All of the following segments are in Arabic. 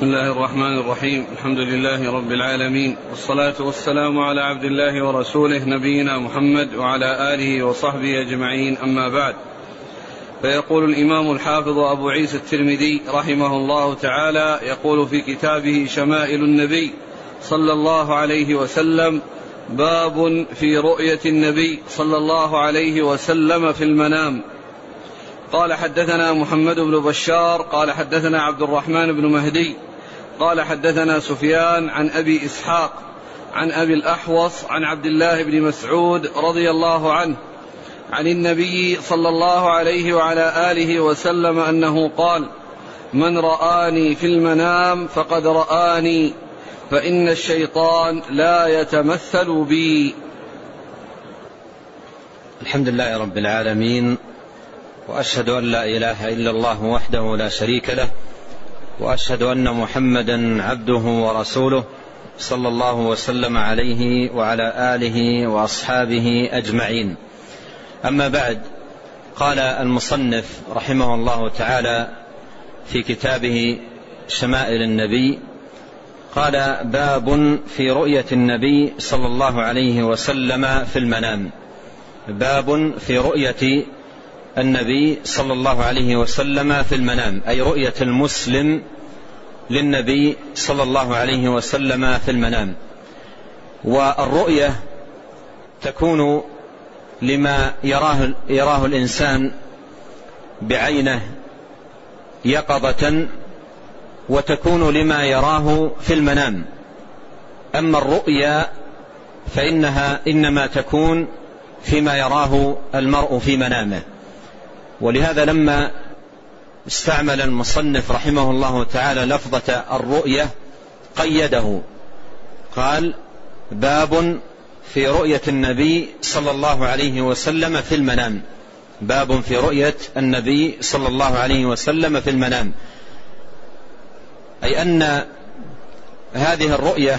بسم الله الرحمن الرحيم. الحمد لله رب العالمين. والصلاة والسلام على عبد الله ورسوله نبينا محمد وعلى آله وصحبه أجمعين. أما بعد فيقول الإمام الحافظ أبو عيسى الترمذي رحمه الله تعالى يقول في كتابه شمائل النبي صلى الله عليه وسلم باب في رؤية النبي صلى الله عليه وسلم في المنام. قال حدثنا محمد بن بشار قال حدثنا عبد الرحمن بن مهدي قال حدثنا سفيان عن أبي إسحاق عن أبي الأحوص عن عبد الله بن مسعود رضي الله عنه عن النبي صلى الله عليه وعلى آله وسلم أنه قال من رآني في المنام فقد رآني فإن الشيطان لا يتمثل بي. الحمد لله رب العالمين وأشهد أن لا إله إلا الله وحده لا شريك له وأشهد أن محمدا عبده ورسوله صلى الله وسلم عليه وعلى آله وأصحابه أجمعين. أما بعد قال المصنف رحمه الله تعالى في كتابه شمائل النبي قال باب في رؤية النبي صلى الله عليه وسلم في المنام. باب في رؤية النبي صلى الله عليه وسلم في المنام أي رؤية المسلم للنبي صلى الله عليه وسلم في المنام. والرؤية تكون لما يراه, يراه الإنسان بعينه يقظة وتكون لما يراه في المنام. أما الرؤيا فإنها إنما تكون فيما يراه المرء في منامه. ولهذا لما استعمل المصنف رحمه الله تعالى لفظة الرؤية قيده. قال باب في رؤية النبي صلى الله عليه وسلم في المنام. باب في رؤية النبي صلى الله عليه وسلم في المنام. أي أن هذه الرؤية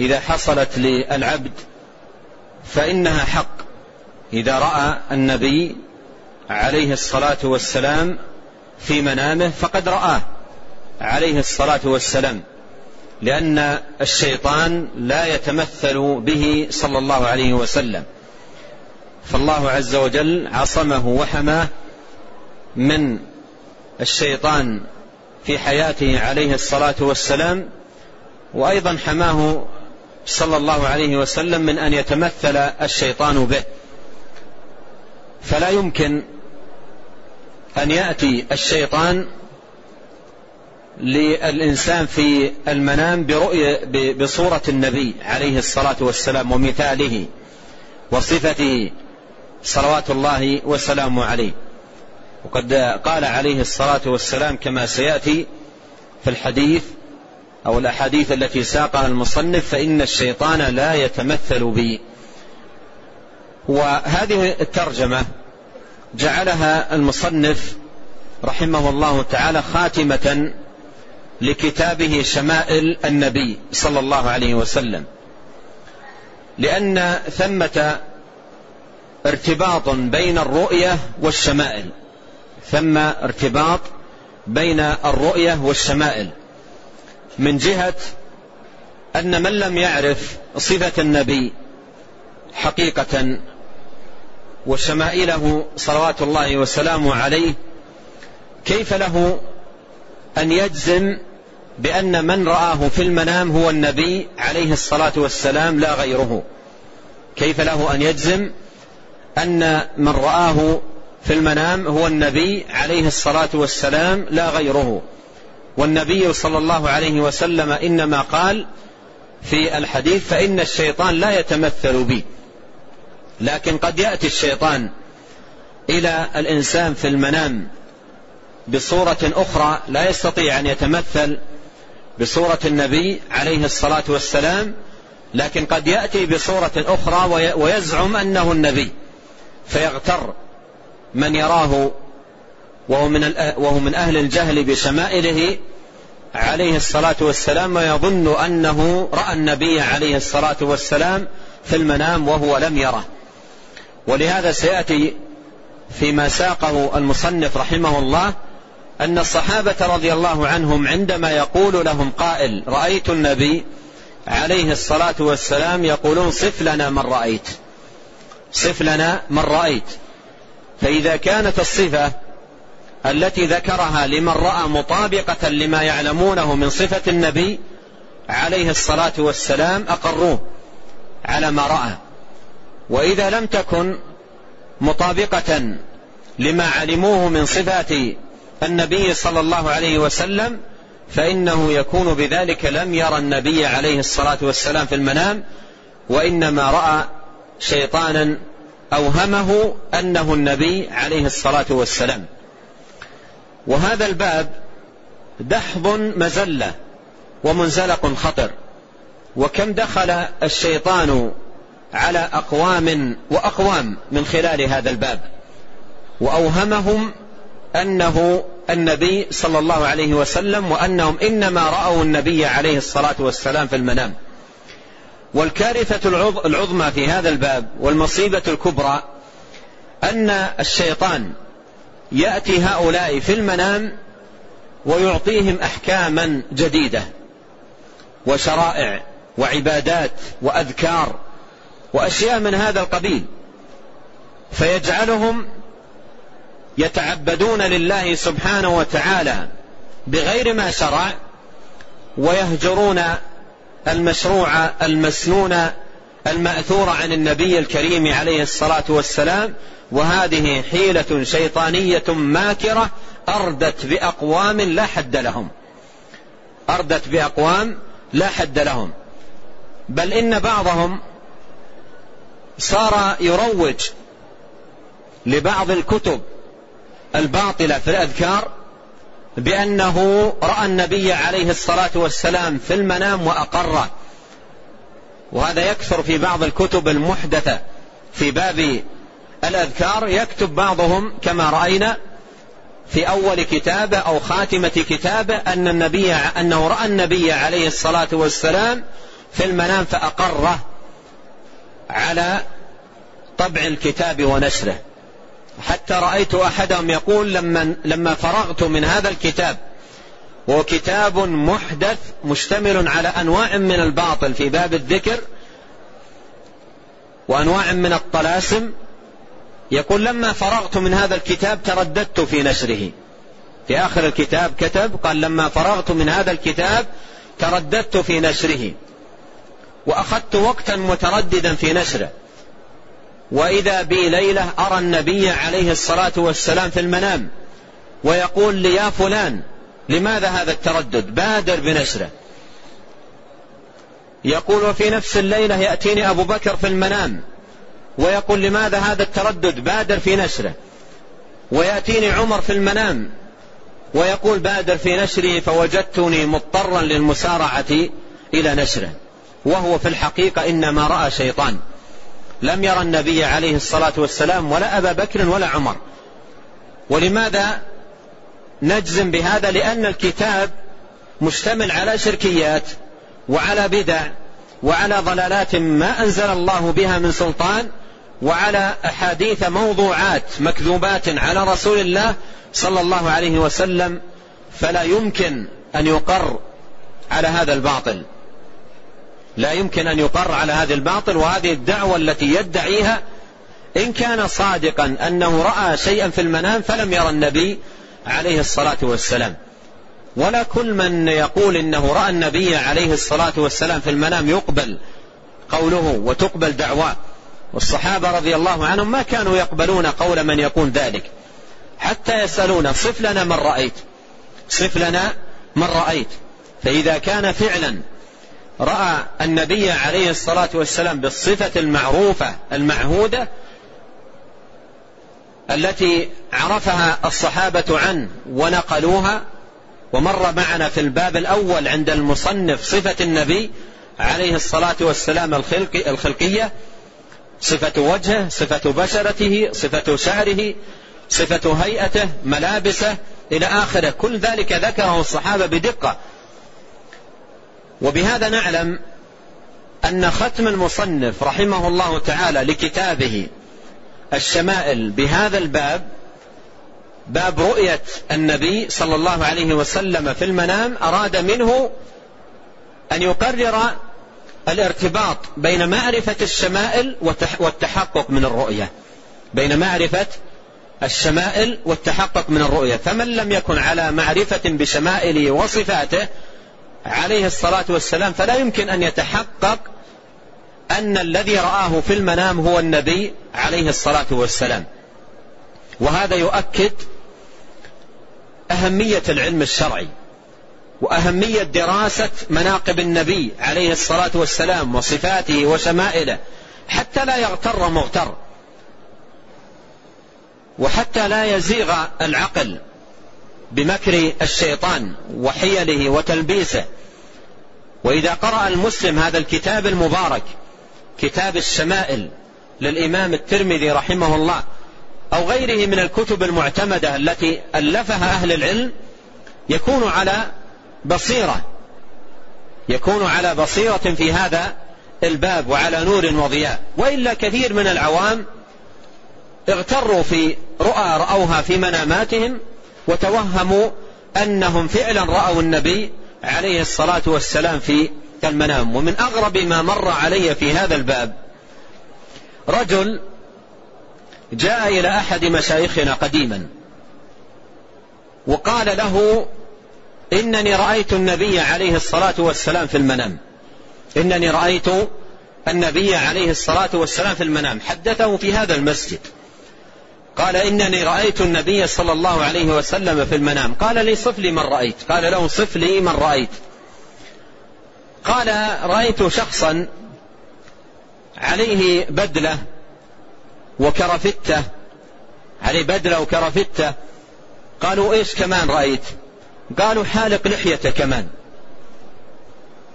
إذا حصلت للعبد فإنها حق. إذا رأى النبي عليه الصلاة والسلام في منامه فقد رآه عليه الصلاة والسلام لأن الشيطان لا يتمثل به صلى الله عليه وسلم. فالله عز وجل عصمه وحماه من الشيطان في حياته عليه الصلاة والسلام وأيضا حماه صلى الله عليه وسلم من أن يتمثل الشيطان به. فلا يمكن أن يأتي الشيطان للإنسان في المنام برؤية بصورة النبي عليه الصلاة والسلام ومثاله وصفته صلوات الله وسلامه عليه. وقد قال عليه الصلاة والسلام كما سيأتي في الحديث أو الأحاديث التي ساقها المصنف فإن الشيطان لا يتمثل بي. وهذه الترجمة جعلها المصنف رحمه الله تعالى خاتمة لكتابه شمائل النبي صلى الله عليه وسلم. لأن ثمة ارتباط بين الرؤية والشمائل. ثم ارتباط بين الرؤية والشمائل. من جهة أن من لم يعرف صفة النبي حقيقة وشمائله صلوات الله وسلامه عليه كيف له أن يجزم بأن من رآه في المنام هو النبي عليه الصلاة والسلام لا غيره؟ كيف له أن يجزم أن من رآه في المنام هو النبي عليه الصلاة والسلام لا غيره؟ والنبي صلى الله عليه وسلم إنما قال في الحديث فإن الشيطان لا يتمثل بي. لكن قد يأتي الشيطان إلى الإنسان في المنام بصورة أخرى لا يستطيع أن يتمثل بصورة النبي عليه الصلاة والسلام لكن قد يأتي بصورة أخرى ويزعم أنه النبي فيغتر من يراه وهو من, وهو من أهل الجهل بشمائله عليه الصلاة والسلام ويظن أنه رأى النبي عليه الصلاة والسلام في المنام وهو لم يره. ولهذا سيأتي فيما ساقه المصنف رحمه الله أن الصحابة رضي الله عنهم عندما يقول لهم قائل رأيت النبي عليه الصلاة والسلام يقولون صف لنا من رأيت صف لنا من رأيت. فإذا كانت الصفة التي ذكرها لمن رأى مطابقة لما يعلمونه من صفة النبي عليه الصلاة والسلام أقروه على ما رأى. وإذا لم تكن مطابقة لما علموه من صفات النبي صلى الله عليه وسلم فإنه يكون بذلك لم يرى النبي عليه الصلاة والسلام في المنام وإنما رأى شيطانا أوهمه أنه النبي عليه الصلاة والسلام. وهذا الباب دحض مزلة ومنزلق خطر وكم دخل الشيطان على أقوام وأقوام من خلال هذا الباب. وأوهمهم أنه النبي صلى الله عليه وسلم وأنهم إنما رأوا النبي عليه الصلاة والسلام في المنام. والكارثة العظمى في هذا الباب والمصيبة الكبرى أن الشيطان يأتي هؤلاء في المنام ويعطيهم أحكاما جديدة وشرائع وعبادات وأذكار وأشياء من هذا القبيل فيجعلهم يتعبدون لله سبحانه وتعالى بغير ما شرع ويهجرون المشروع المسنون المأثور عن النبي الكريم عليه الصلاة والسلام وهذه حيلة شيطانية ماكرة أردت بأقوام لا حد لهم. أردت بأقوام لا حد لهم. بل إن بعضهم صار يروج لبعض الكتب الباطلة في الأذكار بأنه رأى النبي عليه الصلاة والسلام في المنام وأقره. وهذا يكثر في بعض الكتب المحدثة في باب الأذكار. يكتب بعضهم كما رأينا في أول كتابة أو خاتمة كتابة أن النبي أنه رأى النبي عليه الصلاة والسلام في المنام فأقره. على طبع الكتاب ونشره. حتى رأيت أحدهم يقول لما, لما فرغت من هذا الكتاب وهو كتاب محدث مشتمل على أنواع من الباطل في باب الذكر وأنواع من الطلاسم يقول لما فرغت من هذا الكتاب ترددت في نشره. في آخر الكتاب كتب قال لما فرغت من هذا الكتاب ترددت في نشره. وأخذت وقتا مترددا في نشره. وإذا بي ليلة أرى النبي عليه الصلاة والسلام في المنام ويقول لي يا فلان لماذا هذا التردد؟ بادر بنشره. يقول وفي نفس الليلة يأتيني أبو بكر في المنام ويقول لماذا هذا التردد؟ بادر في نشره. ويأتيني عمر في المنام ويقول بادر في نشره فوجدتني مضطرا للمسارعة إلى نشره. وهو في الحقيقة إنما رأى شيطان. لم يرى النبي عليه الصلاة والسلام ولا أبا بكر ولا عمر. ولماذا نجزم بهذا؟ لأن الكتاب مشتمل على شركيات وعلى بدع وعلى ضلالات ما أنزل الله بها من سلطان وعلى أحاديث موضوعات مكذوبات على رسول الله صلى الله عليه وسلم. فلا يمكن أن يقر على هذا الباطل. لا يمكن أن يقر على هذا الباطل وهذه الدعوة التي يدعيها. إن كان صادقا أنه رأى شيئا في المنام فلم يرى النبي عليه الصلاة والسلام. ولا كل من يقول إنه رأى النبي عليه الصلاة والسلام في المنام يقبل قوله وتقبل دعواه. والصحابة رضي الله عنهم ما كانوا يقبلون قول من يقول ذلك. حتى يسألون صف لنا من رأيت. صف لنا من رأيت. فإذا كان فعلا رأى النبي عليه الصلاة والسلام بالصفة المعروفة المعهودة التي عرفها الصحابة عنه ونقلوها ومر معنا في الباب الأول عند المصنف صفة النبي عليه الصلاة والسلام الخلق الخلقية صفة وجهه صفة بشرته صفة شعره صفة هيئته ملابسه إلى آخره. كل ذلك ذكره الصحابة بدقة. وبهذا نعلم أن ختم المصنف رحمه الله تعالى لكتابه الشمائل بهذا الباب باب رؤية النبي صلى الله عليه وسلم في المنام أراد منه أن يقرر الارتباط بين معرفة الشمائل والتحقق من الرؤية. بين معرفة الشمائل والتحقق من الرؤية. فمن لم يكن على معرفة بشمائله وصفاته عليه الصلاة والسلام فلا يمكن أن يتحقق أن الذي رآه في المنام هو النبي عليه الصلاة والسلام. وهذا يؤكد أهمية العلم الشرعي وأهمية دراسة مناقب النبي عليه الصلاة والسلام وصفاته وشمائله حتى لا يغتر مغتر وحتى لا يزيغ العقل. بمكر الشيطان وحيله وتلبيسه. وإذا قرأ المسلم هذا الكتاب المبارك كتاب الشمائل للإمام الترمذي رحمه الله أو غيره من الكتب المعتمدة التي ألفها أهل العلم يكون على بصيرة. يكون على بصيرة في هذا الباب وعلى نور وضياء. وإلا كثير من العوام اغتروا في رؤى رأوها في مناماتهم وتوهموا أنهم فعلا رأوا النبي عليه الصلاة والسلام في المنام. ومن أغرب ما مر علي في هذا الباب رجل جاء إلى أحد مشايخنا قديما وقال له إنني رأيت النبي عليه الصلاة والسلام في المنام. إنني رأيت النبي عليه الصلاة والسلام في المنام. حدثه في هذا المسجد. قال إنني رأيت النبي صلى الله عليه وسلم في المنام. قال لي صف لي من رأيت. قال له صف لي من رأيت. قال رأيت شخصا عليه بدلة وكرفتة عليه بدلة وكرفتة. قالوا إيش كمان رأيت؟ قالوا حالق لحيته كمان.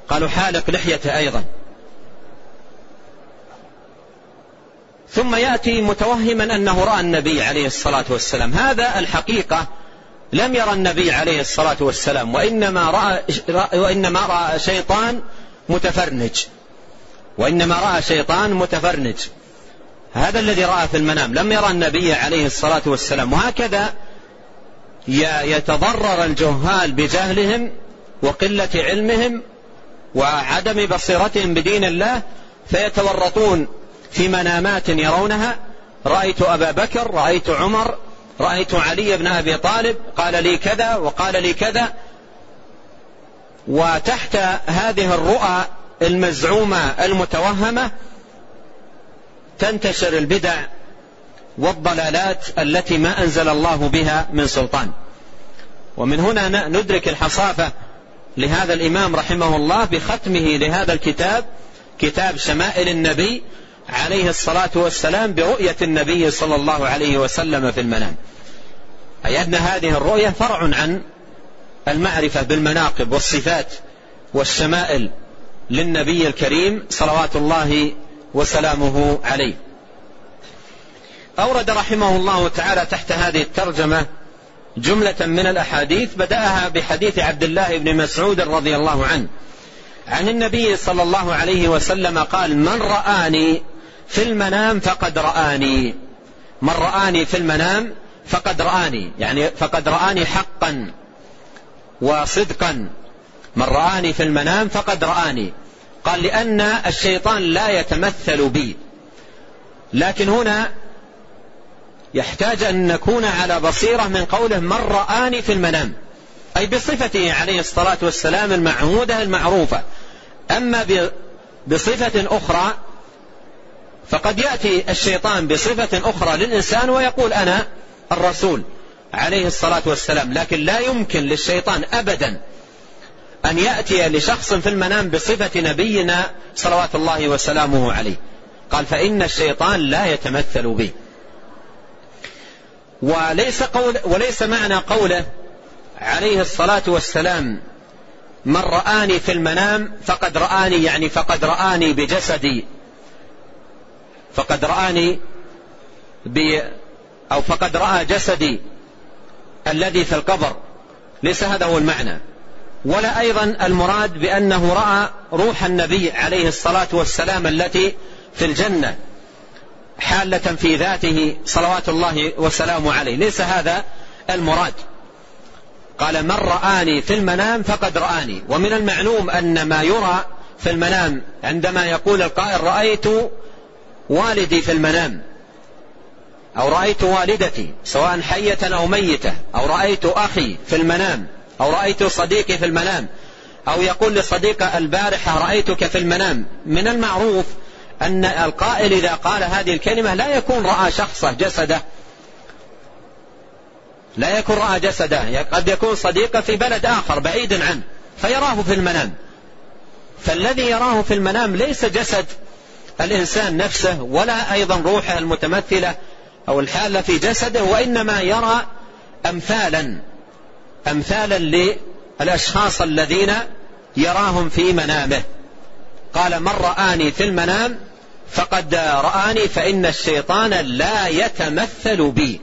قالوا حالق لحيته أيضا. ثم يأتي متوهما أنه رأى النبي عليه الصلاة والسلام. هذا الحقيقة لم يرى النبي عليه الصلاة والسلام وإنما رأى, وإنما رأى شيطان متفرنج. وإنما رأى شيطان متفرنج. هذا الذي رأى في المنام. لم يرى النبي عليه الصلاة والسلام. وهكذا يتضرر الجهال بجهلهم وقلة علمهم وعدم بصيرتهم بدين الله فيتورطون في منامات يرونها. رأيت أبا بكر رأيت عمر رأيت علي بن أبي طالب. قال لي كذا وقال لي كذا. وتحت هذه الرؤى المزعومة المتوهمة تنتشر البدع والضلالات التي ما أنزل الله بها من سلطان. ومن هنا ندرك الحصافة لهذا الإمام رحمه الله بختمه لهذا الكتاب كتاب شمائل النبي عليه الصلاة والسلام برؤية النبي صلى الله عليه وسلم في المنام. أي أن هذه الرؤية فرع عن المعرفة بالمناقب والصفات والشمائل للنبي الكريم صلوات الله وسلامه عليه. أورد رحمه الله تعالى تحت هذه الترجمة جملة من الأحاديث بدأها بحديث عبد الله بن مسعود رضي الله عنه. عن النبي صلى الله عليه وسلم قال من رآني في المنام فقد رآني. من رآني في المنام فقد رآني. يعني فقد رآني حقا وصدقا. من رآني في المنام فقد رآني. قال لأن الشيطان لا يتمثل بي. لكن هنا يحتاج أن نكون على بصيرة من قوله من رآني في المنام. أي بصفته عليه الصلاة والسلام المعهودة المعروفة. أما بصفة أخرى فقد يأتي الشيطان بصفة أخرى للإنسان ويقول أنا الرسول عليه الصلاة والسلام لكن لا يمكن للشيطان أبدا أن يأتي لشخص في المنام بصفة نبينا صلوات الله وسلامه عليه. قال فإن الشيطان لا يتمثل به وليس, قول وليس معنى قوله عليه الصلاة والسلام من رآني في المنام فقد رآني يعني فقد رآني بجسدي فقد رآني ب أو فقد رأى جسدي الذي في القبر. ليس هذا هو المعنى. ولا أيضا المراد بأنه رأى روح النبي عليه الصلاة والسلام التي في الجنة حالة في ذاته صلوات الله وسلامه عليه. ليس هذا المراد. قال من رآني في المنام فقد رآني. ومن المعلوم أن ما يرى في المنام عندما يقول القائل رأيت والدي في المنام. أو رأيت والدتي سواء حية أو ميتة. أو رأيت أخي في المنام. أو رأيت صديقي في المنام. أو يقول لصديقه البارحة رأيتك في المنام. من المعروف أن القائل إذا قال هذه الكلمة لا يكون رأى شخصه جسده. لا يكون رأى جسده. قد يكون صديقه في بلد آخر بعيد عنه فيراه في المنام. فالذي يراه في المنام ليس جسد. الإنسان نفسه ولا أيضا روحه المتمثلة أو الحالة في جسده وإنما يرى أمثالا أمثالا للأشخاص الذين يراهم في منامه. قال من رآني في المنام فقد رآني فإن الشيطان لا يتمثل بي.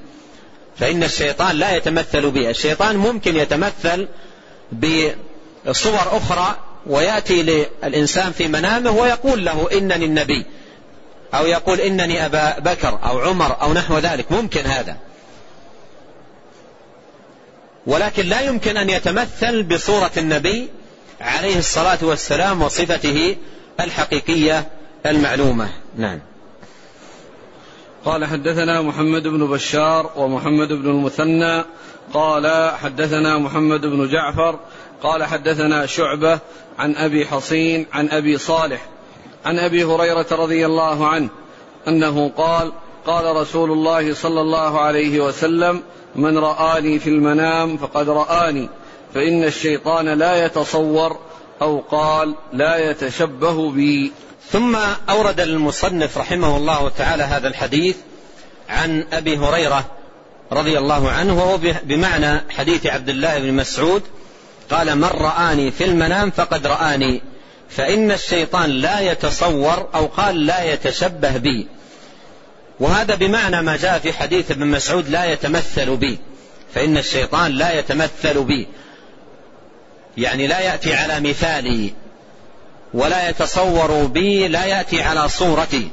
فإن الشيطان لا يتمثل بي. الشيطان ممكن يتمثل بصور أخرى ويأتي للإنسان في منامه ويقول له إنني النبي. أو يقول إنني أبا بكر أو عمر أو نحو ذلك. ممكن هذا. ولكن لا يمكن أن يتمثل بصورة النبي عليه الصلاة والسلام وصفته الحقيقية المعلومة. نعم. قال حدثنا محمد بن بشار ومحمد بن المثنى. قال حدثنا محمد بن جعفر قال حدثنا شعبة عن أبي حصين عن أبي صالح عن أبي هريرة رضي الله عنه أنه قال قال رسول الله صلى الله عليه وسلم من رآني في المنام فقد رآني فإن الشيطان لا يتصور أو قال لا يتشبه بي. ثم أورد المصنف رحمه الله تعالى هذا الحديث عن أبي هريرة رضي الله عنه وهو بمعنى حديث عبد الله بن مسعود قال من رآني في المنام فقد رآني. فإن الشيطان لا يتصور أو قال لا يتشبه بي. وهذا بمعنى ما جاء في حديث ابن مسعود لا يتمثل بي. فإن الشيطان لا يتمثل بي. يعني لا يأتي على مثالي ولا يتصور بي لا يأتي على صورتي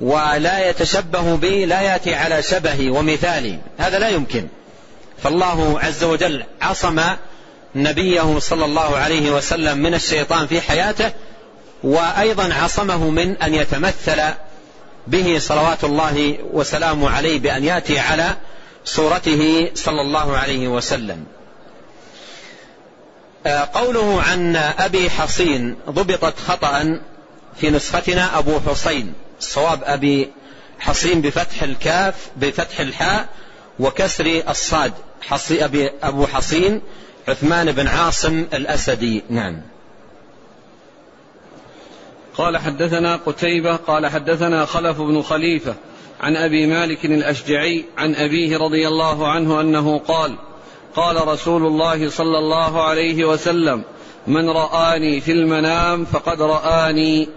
ولا يتشبه بي لا يأتي على شبهي ومثالي. هذا لا يمكن. فالله عز وجل عصم نبيه صلى الله عليه وسلم من الشيطان في حياته وأيضا عصمه من أن يتمثل به صلوات الله وسلامه عليه بأن يأتي على صورته صلى الله عليه وسلم. آه، قوله عن أبي حصين ضبطت خطأ في نسختنا أبو حصين الصواب أبي حصين بفتح الكاف بفتح الحاء وكسر الصاد. حصي أبي أبو حصين عثمان بن عاصم الأسدي. نعم. قال حدثنا قتيبة قال حدثنا خلف بن خليفة عن أبي مالك الأشجعي عن أبيه رضي الله عنه أنه قال قال رسول الله صلى الله عليه وسلم من رآني في المنام فقد رآني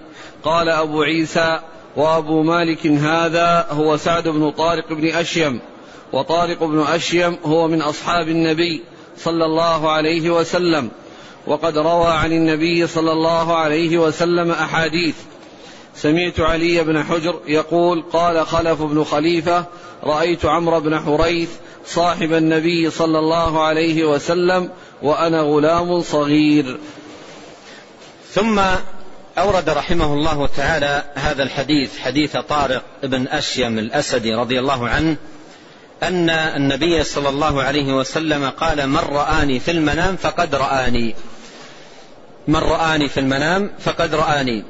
قال أبو عيسى وأبو مالك هذا هو سعد بن طارق بن أشيم وطارق بن أشيم هو من أصحاب النبي صلى الله عليه وسلم. وقد روى عن النبي صلى الله عليه وسلم أحاديث. سمعت علي بن حجر يقول قال خلف بن خليفة رأيت عمرو بن حريث صاحب النبي صلى الله عليه وسلم وأنا غلام صغير. ثم أورد رحمه الله تعالى هذا الحديث حديث طارق بن أشيم الأسدي رضي الله عنه أن النبي صلى الله عليه وسلم قال من رآني في المنام فقد رآني. من رآني في المنام فقد رآني.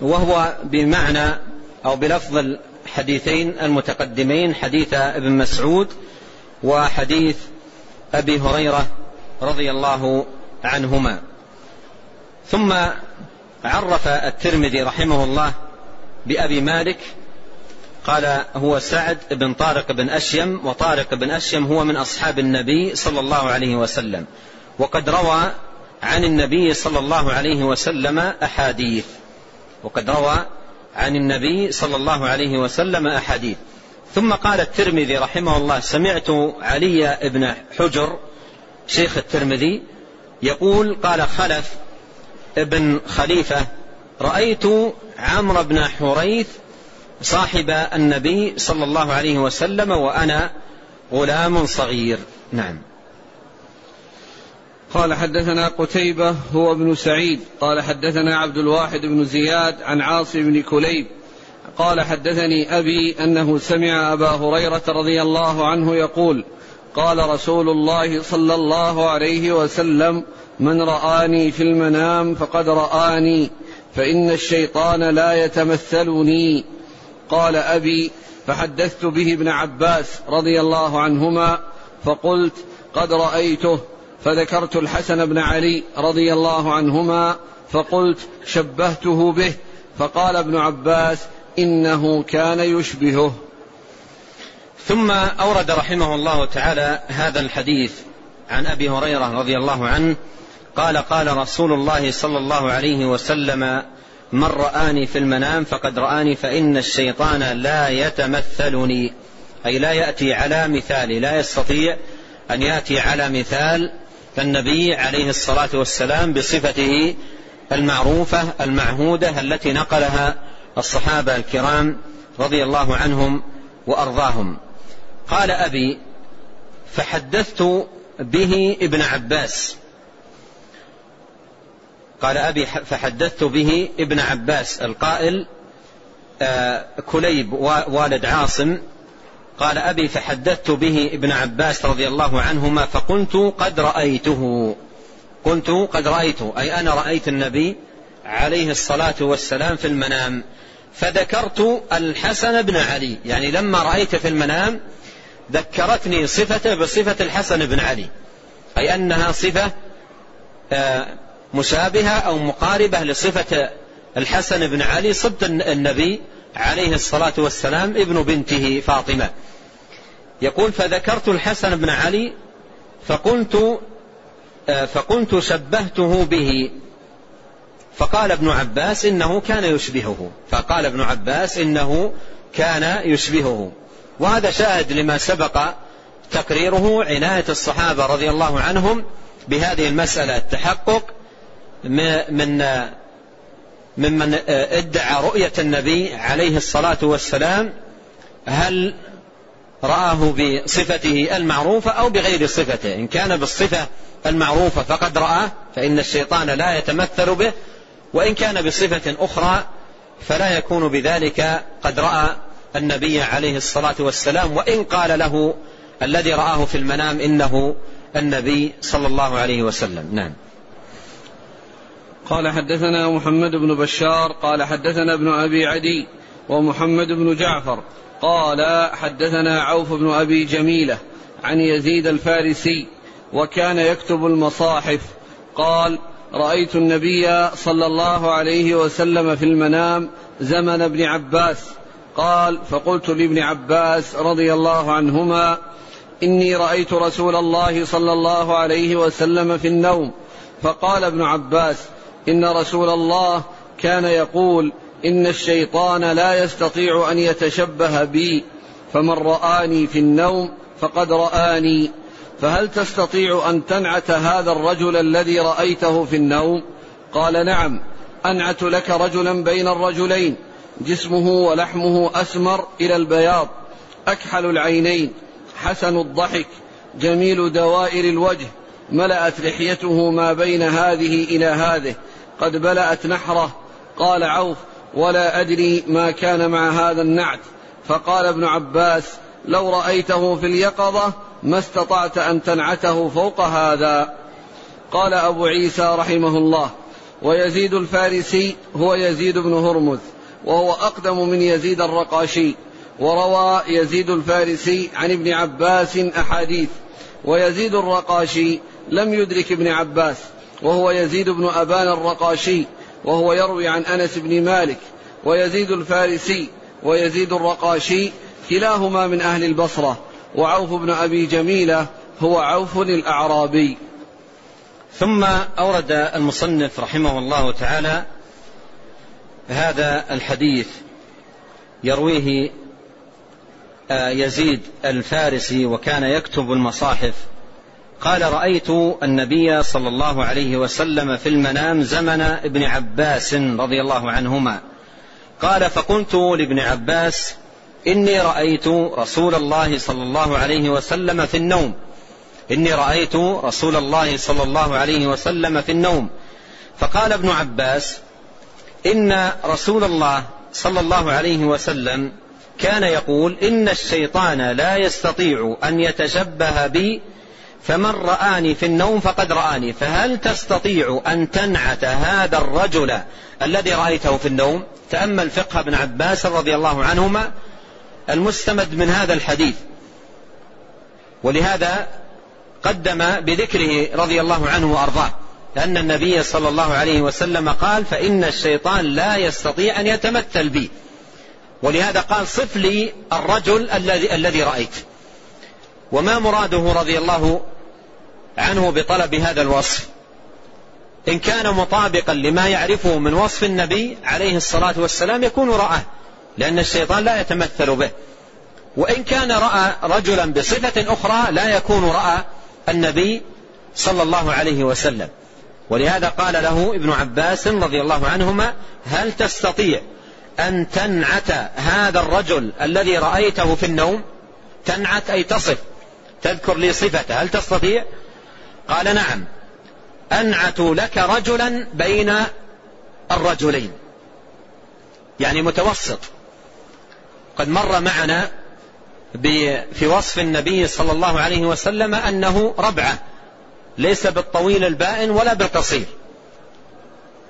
وهو بمعنى أو بلفظ الحديثين المتقدمين حديث ابن مسعود وحديث أبي هريرة رضي الله عنهما. ثم عرف الترمذي رحمه الله بأبي مالك قال هو سعد بن طارق بن أشيم وطارق بن أشيم هو من أصحاب النبي صلى الله عليه وسلم. وقد روى عن النبي صلى الله عليه وسلم أحاديث. وقد روى عن النبي صلى الله عليه وسلم أحاديث. ثم قال الترمذي رحمه الله سمعت علي بن حجر شيخ الترمذي يقول قال خلف ابن خليفة رأيت عمرو بن حريث صاحب النبي صلى الله عليه وسلم وأنا غلام صغير. نعم. قال حدثنا قتيبة هو ابن سعيد. قال حدثنا عبد الواحد بن زياد عن عاصم بن كليب. قال حدثني أبي أنه سمع أبا هريرة رضي الله عنه يقول قال رسول الله صلى الله عليه وسلم من رآني في المنام فقد رآني فإن الشيطان لا يتمثلني. قال أبي فحدثت به ابن عباس رضي الله عنهما فقلت قد رأيته فذكرت الحسن بن علي رضي الله عنهما فقلت شبهته به فقال ابن عباس إنه كان يشبهه. ثم أورد رحمه الله تعالى هذا الحديث عن أبي هريرة رضي الله عنه قال قال رسول الله صلى الله عليه وسلم من رآني في المنام فقد رآني فإن الشيطان لا يتمثلني. أي لا يأتي على مثالي لا يستطيع أن يأتي على مثال النبي عليه الصلاة والسلام بصفته المعروفة المعهودة التي نقلها الصحابة الكرام رضي الله عنهم وأرضاهم. قال أبي فحدثت به ابن عباس. قال أبي فحدثت به ابن عباس القائل آه، كليب والد عاصم. قال أبي فحدثت به ابن عباس رضي الله عنهما فقلت قد رأيته. قلت قد رأيته أي أنا رأيت النبي عليه الصلاة والسلام في المنام. فذكرت الحسن بن علي يعني لما رأيت في المنام ذكرتني صفته بصفة الحسن بن علي أي أنها صفة آه، مشابهة أو مقاربة لصفة الحسن بن علي صبت النبي عليه الصلاة والسلام ابن بنته فاطمة. يقول فذكرت الحسن بن علي فقلت آه، فقلت شبهته به. فقال ابن عباس إنه كان يشبهه. فقال ابن عباس إنه كان يشبهه. وهذا شاهد لما سبق تقريره عناية الصحابة رضي الله عنهم بهذه المسألة التحقق من ممن ادعى رؤية النبي عليه الصلاة والسلام هل رآه بصفته المعروفة أو بغير صفته. إن كان بالصفة المعروفة فقد رآه فإن الشيطان لا يتمثل به. وإن كان بصفة أخرى فلا يكون بذلك قد رأى النبي عليه الصلاة والسلام. وإن قال له الذي رآه في المنام إنه النبي صلى الله عليه وسلم. نعم. قال حدثنا محمد بن بشار قال حدثنا ابن أبي عدي ومحمد بن جعفر قال حدثنا عوف بن أبي جميلة عن يزيد الفارسي وكان يكتب المصاحف قال رأيت النبي صلى الله عليه وسلم في المنام زمن ابن عباس قال فقلت لابن عباس رضي الله عنهما إني رأيت رسول الله صلى الله عليه وسلم في النوم فقال ابن عباس إن رسول الله كان يقول إن الشيطان لا يستطيع أن يتشبه بي فمن رآني في النوم فقد رآني. فهل تستطيع أن تنعت هذا الرجل الذي رأيته في النوم؟ قال نعم أنعت لك رجلا بين الرجلين جسمه ولحمه أسمر إلى البياض أكحل العينين حسن الضحك جميل دوائر الوجه ملأت لحيته ما بين هذه إلى هذه. قد بلأت نحره. قال عوف ولا أدري ما كان مع هذا النعت. فقال ابن عباس لو رأيته في اليقظة ما استطعت أن تنعته فوق هذا. قال أبو عيسى رحمه الله ويزيد الفارسي هو يزيد بن هرمز وهو أقدم من يزيد الرقاشي. وروى يزيد الفارسي عن ابن عباس أحاديث ويزيد الرقاشي لم يدرك ابن عباس. وهو يزيد بن أبان الرقاشي وهو يروي عن أنس بن مالك ويزيد الفارسي ويزيد الرقاشي كلاهما من أهل البصرة وعوف بن أبي جميلة هو عوف الأعرابي. ثم أورد المصنف رحمه الله تعالى هذا الحديث يرويه آه، يزيد الفارسي وكان يكتب المصاحف قال رأيت النبي صلى الله عليه وسلم في المنام زمن ابن عباس رضي الله عنهما. قال فقلت لابن عباس إني رأيت رسول الله صلى الله عليه وسلم في النوم. إني رأيت رسول الله صلى الله عليه وسلم في النوم. فقال ابن عباس إن رسول الله صلى الله عليه وسلم كان يقول إن الشيطان لا يستطيع أن يتشبه بي فمن رآني في النوم فقد رآني. فهل تستطيع أن تنعت هذا الرجل الذي رأيته في النوم؟ تأمل فقه ابن عباس رضي الله عنهما المستمد من هذا الحديث. ولهذا قدم بذكره رضي الله عنه وأرضاه. لأن النبي صلى الله عليه وسلم قال فإن الشيطان لا يستطيع أن يتمثل بي. ولهذا قال صف لي الرجل الذي الذي رأيت. وما مراده رضي الله عنه بطلب هذا الوصف. إن كان مطابقا لما يعرفه من وصف النبي عليه الصلاة والسلام يكون رآه لأن الشيطان لا يتمثل به. وإن كان رأى رجلا بصفة أخرى لا يكون رأى النبي صلى الله عليه وسلم. ولهذا قال له ابن عباس رضي الله عنهما هل تستطيع أن تنعت هذا الرجل الذي رأيته في النوم؟ تنعت أي تصف؟ تذكر لي صفته. هل تستطيع؟ قال نعم. أنعت لك رجلا بين الرجلين. يعني متوسط. قد مر معنا في وصف النبي صلى الله عليه وسلم أنه ربعة. ليس بالطويل البائن ولا بالقصير.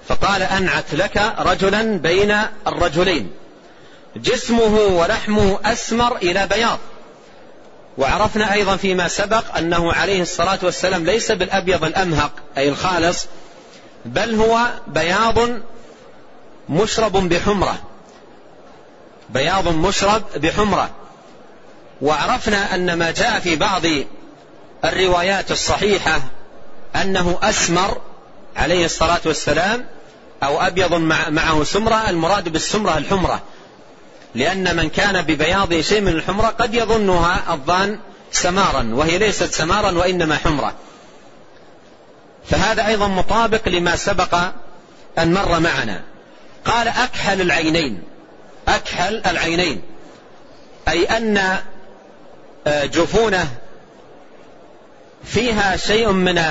فقال أنعت لك رجلا بين الرجلين. جسمه ولحمه أسمر إلى بياض. وعرفنا أيضا فيما سبق أنه عليه الصلاة والسلام ليس بالأبيض الأمهق أي الخالص بل هو بياض مشرب بحمرة. بياض مشرب بحمرة. وعرفنا أن ما جاء في بعض الروايات الصحيحة أنه أسمر عليه الصلاة والسلام أو أبيض معه سمرة المراد بالسمرة الحمرة. لأن من كان ببياض شيء من الحمرة قد يظنها الظان سمارا وهي ليست سمارا وإنما حمرة. فهذا أيضا مطابق لما سبق أن مر معنا. قال أكحل العينين. أكحل العينين. أي أن آه، جفونه فيها شيء من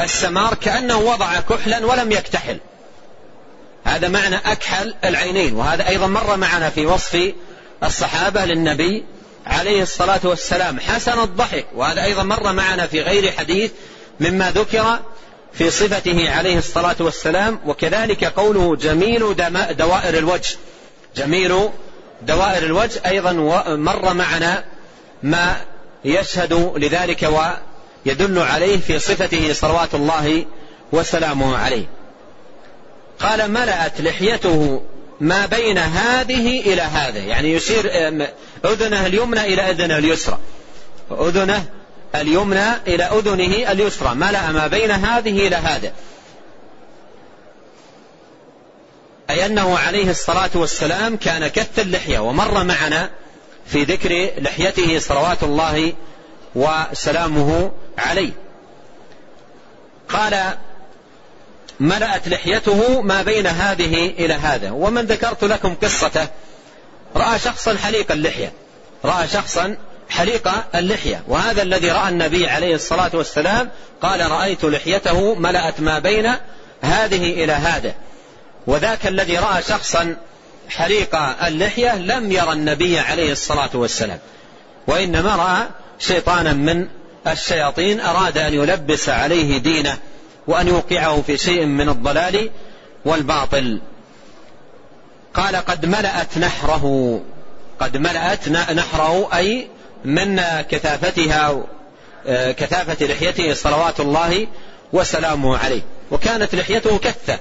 السمار كأنه وضع كحلا ولم يكتحل. هذا معنى أكحل العينين وهذا أيضا مر معنا في وصف الصحابة للنبي عليه الصلاة والسلام حسن الضحك وهذا أيضا مر معنا في غير حديث مما ذكر في صفته عليه الصلاة والسلام وكذلك قوله جميل دوائر الوجه جميل دوائر الوجه أيضا مر معنا ما يشهد لذلك ويدل عليه في صفته صلوات الله وسلامه عليه. قال ملأت لحيته ما بين هذه إلى هذا يعني يشير أذنه اليمنى إلى أذنه اليسرى. أذنه اليمنى إلى أذنه اليسرى. ملأ ما بين هذه إلى هذا أي أنه عليه الصلاة والسلام كان كث اللحية ومر معنا في ذكر لحيته صلوات الله وسلامه عليه. قال ملأت لحيته ما بين هذه إلى هذا. ومن ذكرت لكم قصته رأى شخصا حليق اللحية. رأى شخصا حليق اللحية. وهذا الذي رأى النبي عليه الصلاة والسلام قال رأيت لحيته ملأت ما بين هذه إلى هذا. وذاك الذي رأى شخصا حليق اللحية لم يرى النبي عليه الصلاة والسلام. وإنما رأى شيطانا من الشياطين أراد أن يلبس عليه دينه. وأن يوقعه في شيء من الضلال والباطل. قال قد ملأت نحره. قد ملأت نحره أي من كثافتها كثافة لحيته صلوات الله وسلامه عليه. وكانت لحيته كثة.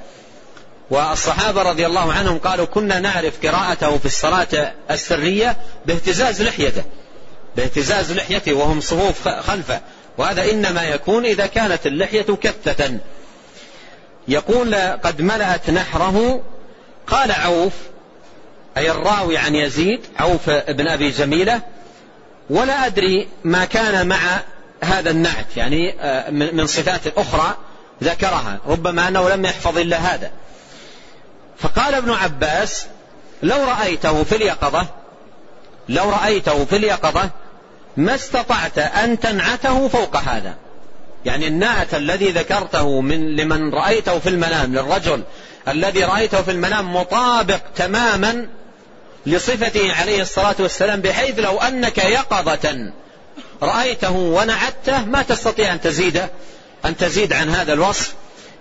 والصحابة رضي الله عنهم قالوا كنا نعرف قراءته في الصلاة السرية باهتزاز لحيته. باهتزاز لحيته وهم صفوف خلفه. وهذا إنما يكون إذا كانت اللحية كثة يقول قد ملأت نحره قال عوف أي الراوي عن يزيد عوف بن أبي جميلة ولا أدري ما كان مع هذا النعت يعني آه، من صفات أخرى ذكرها ربما أنه لم يحفظ إلا هذا. فقال ابن عباس لو رأيته في اليقظة لو رأيته في اليقظة ما استطعت أن تنعته فوق هذا. يعني النعت الذي ذكرته من لمن رأيته في المنام للرجل الذي رأيته في المنام مطابق تماما لصفته عليه الصلاة والسلام بحيث لو أنك يقظة رأيته ونعته ما تستطيع أن تزيد أن تزيد عن هذا الوصف.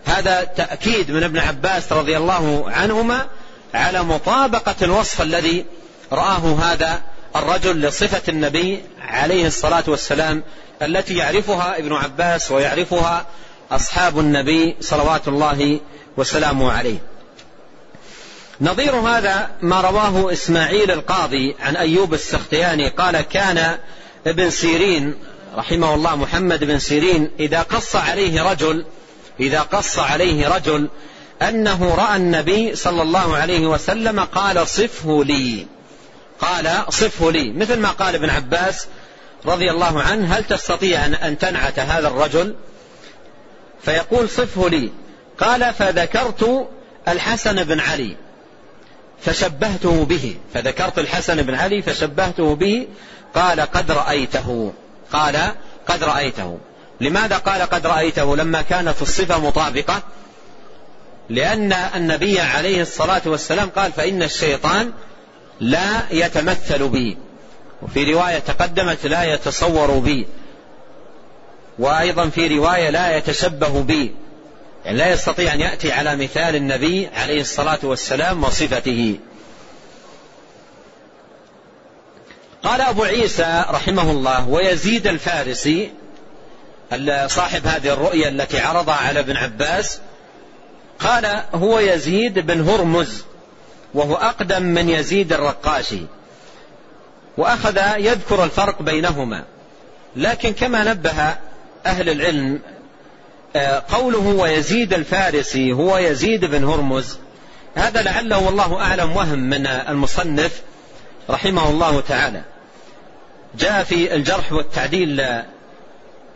هذا تأكيد من ابن عباس رضي الله عنهما على مطابقة الوصف الذي رآه هذا الرجل لصفة النبي عليه الصلاة والسلام التي يعرفها ابن عباس ويعرفها أصحاب النبي صلوات الله وسلامه عليه. نظير هذا ما رواه إسماعيل القاضي عن أيوب السختياني قال كان ابن سيرين رحمه الله محمد بن سيرين إذا قص عليه رجل إذا قص عليه رجل أنه رأى النبي صلى الله عليه وسلم قال صفه لي قال صفه لي. مثل ما قال ابن عباس رضي الله عنه هل تستطيع أن تنعت هذا الرجل؟ فيقول صفه لي. قال فذكرت الحسن بن علي فشبهته به. فذكرت الحسن بن علي فشبهته به. قال قد رأيته. قال قد رأيته. لماذا قال قد رأيته؟ لما كانت الصفة مطابقة. لأن النبي عليه الصلاة والسلام قال فإن الشيطان لا يتمثل بي. وفي رواية تقدمت لا يتصور بي. وأيضا في رواية لا يتشبه بي. يعني لا يستطيع أن يأتي على مثال النبي عليه الصلاة والسلام وصفته. قال أبو عيسى رحمه الله ويزيد الفارسي صاحب هذه الرؤيا التي عرضها على ابن عباس قال هو يزيد بن هرمز. وهو أقدم من يزيد الرقاشي وأخذ يذكر الفرق بينهما. لكن كما نبه أهل العلم آه، قوله ويزيد الفارسي هو يزيد بن هرمز هذا لعله والله أعلم وهم من المصنف رحمه الله تعالى. جاء في الجرح والتعديل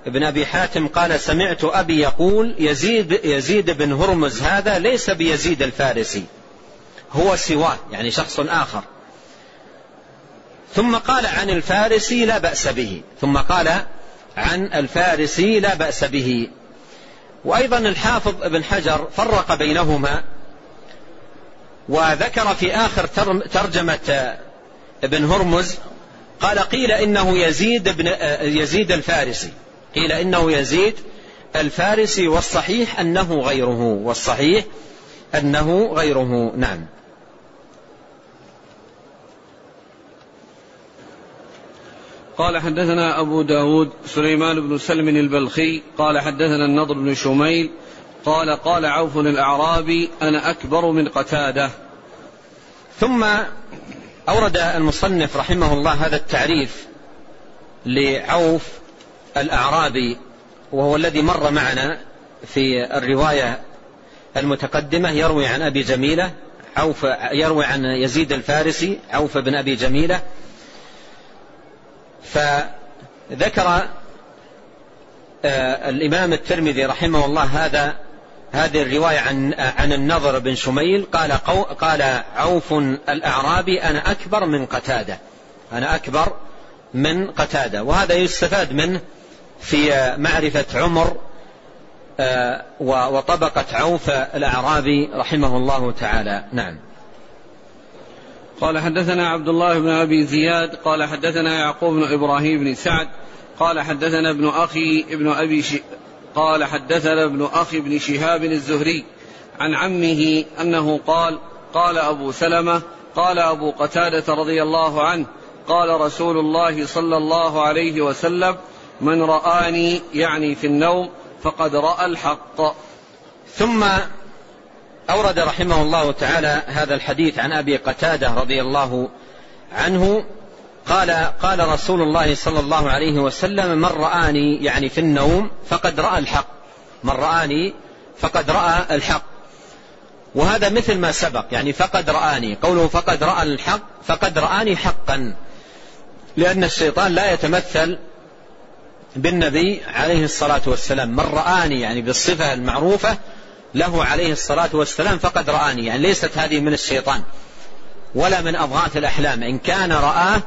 ابن أبي حاتم قال سمعت أبي يقول يزيد, يزيد بن هرمز هذا ليس بيزيد الفارسي. هو سواه يعني شخص آخر. ثم قال عن الفارسي لا بأس به. ثم قال عن الفارسي لا بأس به. وأيضا الحافظ ابن حجر فرق بينهما وذكر في آخر ترجمة ابن هرمز قال قيل إنه يزيد, بن يزيد الفارسي. قيل إنه يزيد الفارسي والصحيح أنه غيره والصحيح أنه غيره. نعم. قال حدثنا أبو داود سليمان بن سلم البلخي قال حدثنا النضر بن شميل قال قال عوف الأعرابي أنا أكبر من قتادة. ثم أورد المصنف رحمه الله هذا التعريف لعوف الأعرابي وهو الذي مر معنا في الرواية المتقدمة يروي عن أبي جميلة عوف يروي عن يزيد الفارسي عوف بن أبي جميلة فذكر آه، الإمام الترمذي رحمه الله هذا هذه الرواية عن عن النضر بن شميل قال قال عوف الأعرابي أنا أكبر من قتادة. أنا أكبر من قتادة. وهذا يستفاد منه في معرفة عمر آه، وطبقة عوف الأعرابي رحمه الله تعالى. نعم. قال حدثنا عبد الله بن أبي زياد قال حدثنا يعقوب بن إبراهيم بن سعد قال حدثنا ابن أخي ابن أبي ش... قال حدثنا ابن أخي بن شهاب الزهري عن عمه أنه قال قال أبو سلمة قال أبو قتادة رضي الله عنه قال رسول الله صلى الله عليه وسلم من رآني يعني في النوم فقد رأى الحق. ثم أورد رحمه الله تعالى هذا الحديث عن أبي قتادة رضي الله عنه. قال قال رسول الله صلى الله عليه وسلم من رآني يعني في النوم فقد رأى الحق. من رآني فقد رأى الحق. وهذا مثل ما سبق يعني فقد رآني قوله فقد رأى الحق فقد رآني حقا لأن الشيطان لا يتمثل بالنبي عليه الصلاة والسلام. من رآني يعني بالصفة المعروفة له عليه الصلاة والسلام فقد رآني يعني ليست هذه من الشيطان ولا من أضغاث الأحلام إن كان رآه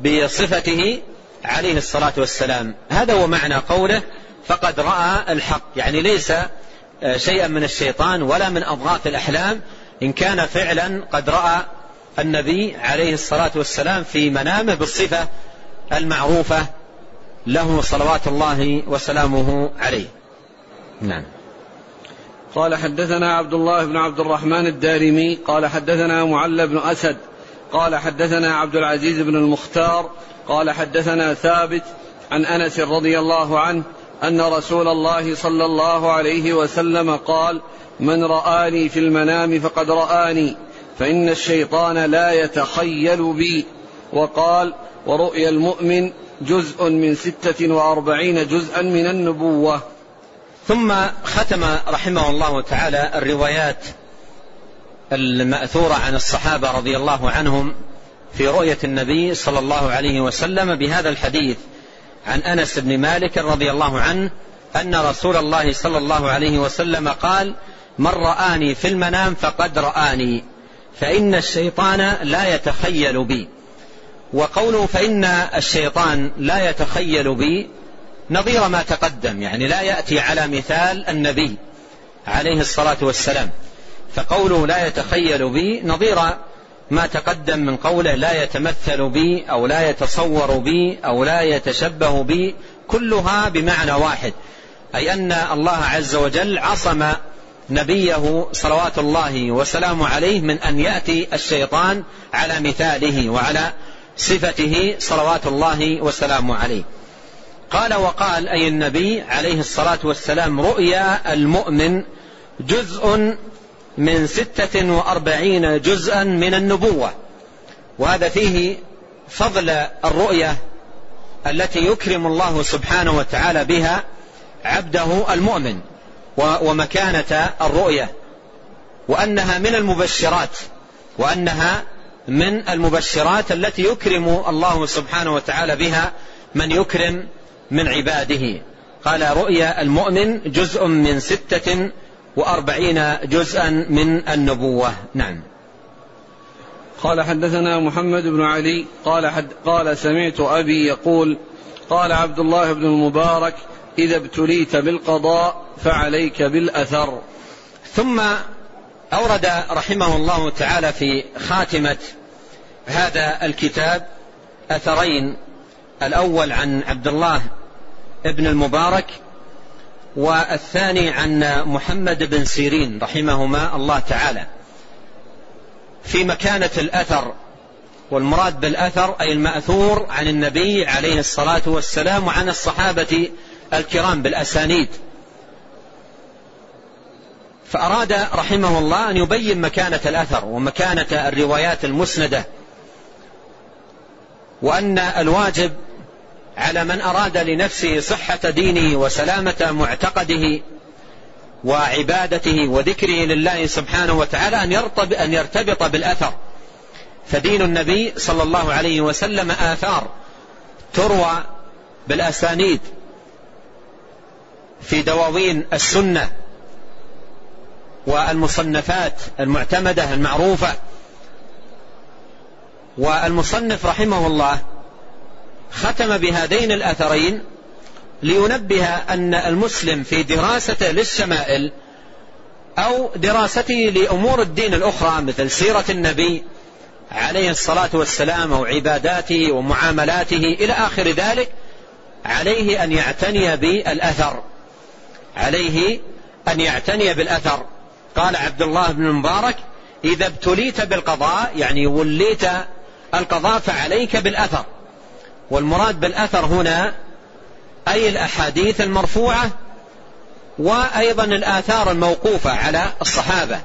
بصفته عليه الصلاة والسلام. هذا هو معنى قوله فقد رأى الحق يعني ليس آه، شيئا من الشيطان ولا من أضغاث الأحلام إن كان فعلا قد رأى النبي عليه الصلاة والسلام في منامه بالصفة المعروفة له صلوات الله وسلامه عليه. نعم. قال حدثنا عبد الله بن عبد الرحمن الدارمي قال حدثنا معل بن أسد قال حدثنا عبد العزيز بن المختار قال حدثنا ثابت عن أنس رضي الله عنه أن رسول الله صلى الله عليه وسلم قال من رآني في المنام فقد رآني فإن الشيطان لا يتخيل بي وقال ورؤيا المؤمن جزء من ستة وأربعين جزءا من النبوة ثم ختم رحمه الله تعالى الروايات المأثورة عن الصحابة رضي الله عنهم في رؤية النبي صلى الله عليه وسلم بهذا الحديث عن أنس بن مالك رضي الله عنه أن رسول الله صلى الله عليه وسلم قال من رآني في المنام فقد رآني فإن الشيطان لا يتخيل بي وقوله فإن الشيطان لا يتخيل بي نظير ما تقدم يعني لا يأتي على مثال النبي عليه الصلاة والسلام. فقوله لا يتخيل بي نظير ما تقدم من قوله لا يتمثل بي أو لا يتصور بي أو لا يتشبه بي كلها بمعنى واحد. أي أن الله عز وجل عصم نبيه صلوات الله وسلامه عليه من أن يأتي الشيطان على مثاله وعلى صفته صلوات الله وسلامه عليه. قال وقال أي النبي عليه الصلاة والسلام رؤيا المؤمن جزء من ستة وأربعين جزءا من النبوة. وهذا فيه فضل الرؤية التي يكرم الله سبحانه وتعالى بها عبده المؤمن ومكانة الرؤية وأنها من المبشرات وأنها من المبشرات التي يكرم الله سبحانه وتعالى بها من يكرم من عباده. قال رؤيا المؤمن جزء من ستة وأربعين جزءا من النبوة. نعم. قال حدثنا محمد بن علي. قال, حد قال سمعت أبي يقول قال عبد الله بن المبارك إذا ابتليت بالقضاء فعليك بالأثر. ثم أورد رحمه الله تعالى في خاتمة هذا الكتاب أثرين الأول عن عبد الله ابن المبارك والثاني عن محمد بن سيرين رحمهما الله تعالى. في مكانة الأثر والمراد بالأثر أي المأثور عن النبي عليه الصلاة والسلام وعن الصحابة الكرام بالأسانيد. فأراد رحمه الله أن يبين مكانة الأثر ومكانة الروايات المسندة وأن الواجب على من أراد لنفسه صحة دينه وسلامة معتقده وعبادته وذكره لله سبحانه وتعالى أن أن يرتبط بالأثر. فدين النبي صلى الله عليه وسلم آثار تروى بالأسانيد في دواوين السنة والمصنفات المعتمدة المعروفة. والمصنف رحمه الله ختم بهذين الأثرين لينبه أن المسلم في دراسته للشمائل أو دراسته لأمور الدين الأخرى مثل سيرة النبي عليه الصلاة والسلام أو عباداته ومعاملاته إلى آخر ذلك عليه أن يعتني بالأثر. عليه أن يعتني بالأثر. قال عبد الله بن المبارك إذا ابتليت بالقضاء يعني وليت القضاء فعليك بالأثر. والمراد بالأثر هنا أي الأحاديث المرفوعة وأيضا الآثار الموقوفة على الصحابة.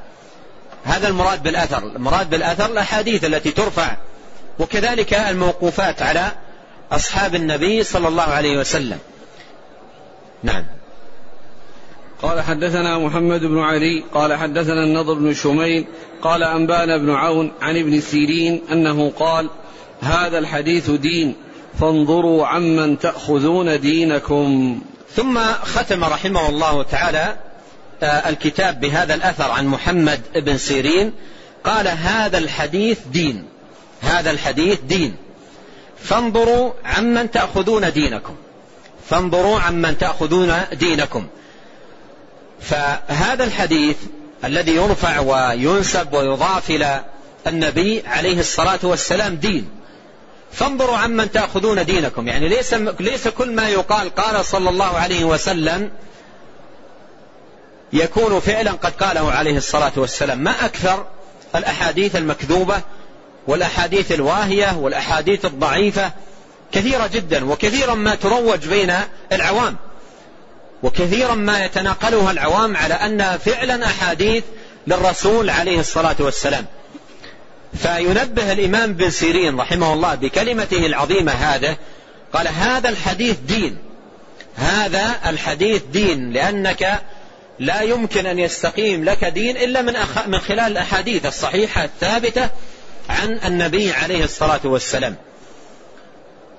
هذا المراد بالأثر. المراد بالأثر الأحاديث التي ترفع وكذلك الموقوفات على أصحاب النبي صلى الله عليه وسلم. نعم. قال حدثنا محمد بن علي قال حدثنا النضر بن شميل قال أنبانا بن عون عن ابن سيرين أنه قال هذا الحديث دين فانظروا عمن تأخذون دينكم. ثم ختم رحمه الله تعالى آه، الكتاب بهذا الأثر عن محمد بن سيرين. قال هذا الحديث دين هذا الحديث دين. فانظروا عمن تأخذون دينكم فانظروا عمن تأخذون دينكم. فهذا الحديث الذي يرفع وينسب ويضاف إلى النبي عليه الصلاة والسلام دين. فانظروا عمن تأخذون دينكم. يعني ليس, ليس كل ما يقال قال صلى الله عليه وسلم يكون فعلا قد قاله عليه الصلاة والسلام. ما أكثر؟ الأحاديث المكذوبة والأحاديث الواهية والأحاديث الضعيفة كثيرة جدا وكثيرا ما تروج بين العوام وكثيرا ما يتناقلها العوام على أنها فعلا أحاديث للرسول عليه الصلاة والسلام. فينبه الإمام بن سيرين رحمه الله بكلمته العظيمة هذا قال هذا الحديث دين. هذا الحديث دين لأنك لا يمكن أن يستقيم لك دين إلا من, أخ... من خلال الأحاديث الصحيحة الثابتة عن النبي عليه الصلاة والسلام.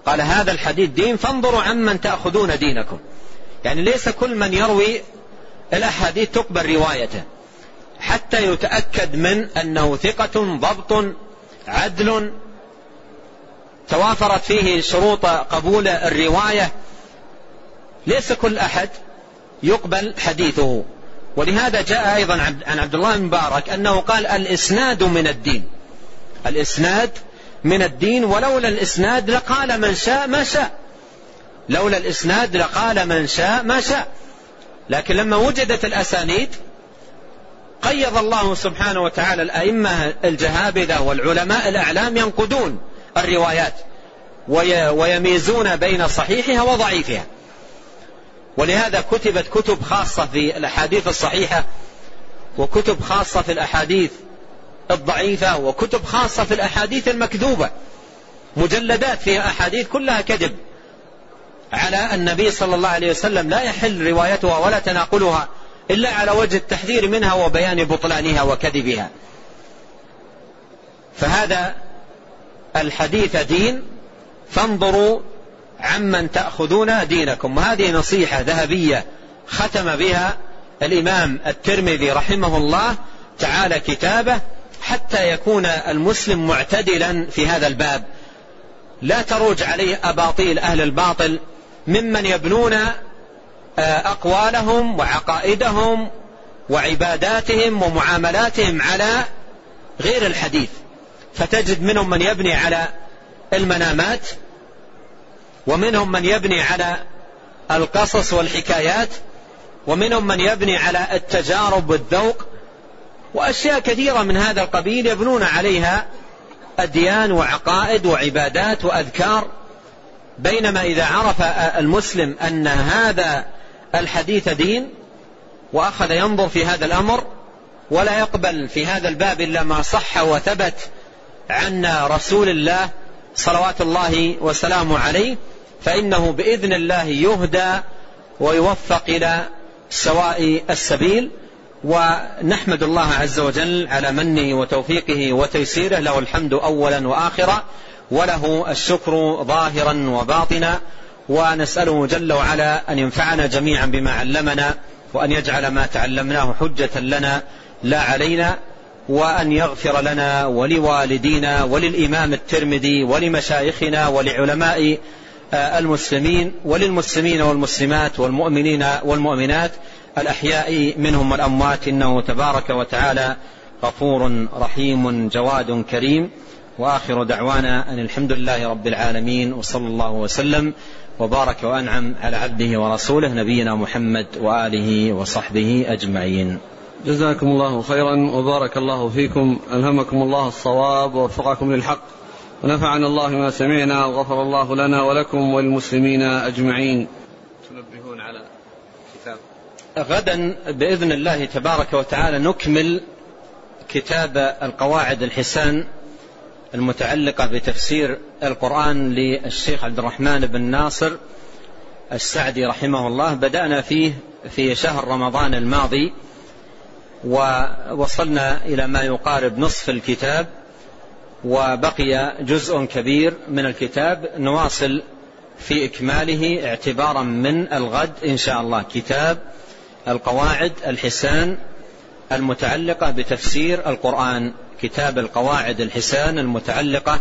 قال هذا الحديث دين فانظروا عمن تأخذون دينكم. يعني ليس كل من يروي الأحاديث تقبل روايته. حتى يتأكد من أنه ثقة ضبط عدل. توافرت فيه شروط قبول الرواية. ليس كل أحد يقبل حديثه. ولهذا جاء أيضا عن عبد الله بن مبارك أنه قال الإسناد من الدين. الإسناد من الدين ولولا الإسناد لقال من شاء ما شاء. لولا الإسناد لقال من شاء ما شاء. لكن لما وجدت الأسانيد قيض الله سبحانه وتعالى الأئمة الجهابذة والعلماء الأعلام ينقدون الروايات ويميزون بين صحيحها وضعيفها. ولهذا كتبت كتب خاصة في الأحاديث الصحيحة وكتب خاصة في الأحاديث الضعيفة وكتب خاصة في الأحاديث المكذوبة. مجلدات فيها أحاديث كلها كذب على النبي صلى الله عليه وسلم. لا يحل روايتها ولا تناقلها. إلا على وجه التحذير منها وبيان بطلانها وكذبها. فهذا الحديث دين فانظروا عمن تأخذون دينكم. وهذه نصيحة ذهبية ختم بها الإمام الترمذي رحمه الله تعالى كتابه حتى يكون المسلم معتدلا في هذا الباب. لا تروج عليه أباطيل أهل الباطل ممن يبنون أقوالهم وعقائدهم وعباداتهم ومعاملاتهم على غير الحديث. فتجد منهم من يبني على المنامات ومنهم من يبني على القصص والحكايات ومنهم من يبني على التجارب والذوق وأشياء كثيرة من هذا القبيل يبنون عليها أديان وعقائد وعبادات وأذكار. بينما إذا عرف المسلم أن هذا الحديث دين وأخذ ينظر في هذا الأمر ولا يقبل في هذا الباب إلا ما صح وثبت عن رسول الله صلوات الله وسلامه عليه فإنه بإذن الله يهدى ويوفق إلى سواء السبيل. ونحمد الله عز وجل على منه وتوفيقه وتيسيره له الحمد اولا واخرا وله الشكر ظاهرا وباطنا ونسأله جل وعلا أن ينفعنا جميعا بما علمنا وأن يجعل ما تعلمناه حجة لنا لا علينا وأن يغفر لنا ولوالدينا وللإمام الترمذي ولمشايخنا ولعلماء آه، المسلمين وللمسلمين والمسلمات والمؤمنين والمؤمنات الأحياء منهم والأموات إنه تبارك وتعالى غفور رحيم جواد كريم. وآخر دعوانا أن الحمد لله رب العالمين وصلى الله وسلم وبارك وأنعم على عبده ورسوله نبينا محمد وآله وصحبه أجمعين. جزاكم الله خيرا وبارك الله فيكم ألهمكم الله الصواب ووفقكم للحق ونفعنا الله ما سمعنا وغفر الله لنا ولكم وللمسلمين أجمعين. تنبهون على كتاب غدا بإذن الله تبارك وتعالى نكمل كتاب القواعد الحسان المتعلقة بتفسير القرآن للشيخ عبد الرحمن بن ناصر السعدي رحمه الله. بدأنا فيه في شهر رمضان الماضي ووصلنا إلى ما يقارب نصف الكتاب وبقي جزء كبير من الكتاب نواصل في إكماله اعتبارا من الغد إن شاء الله. كتاب القواعد الحسان المتعلقة بتفسير القرآن. كتاب القواعد الحسان المتعلقة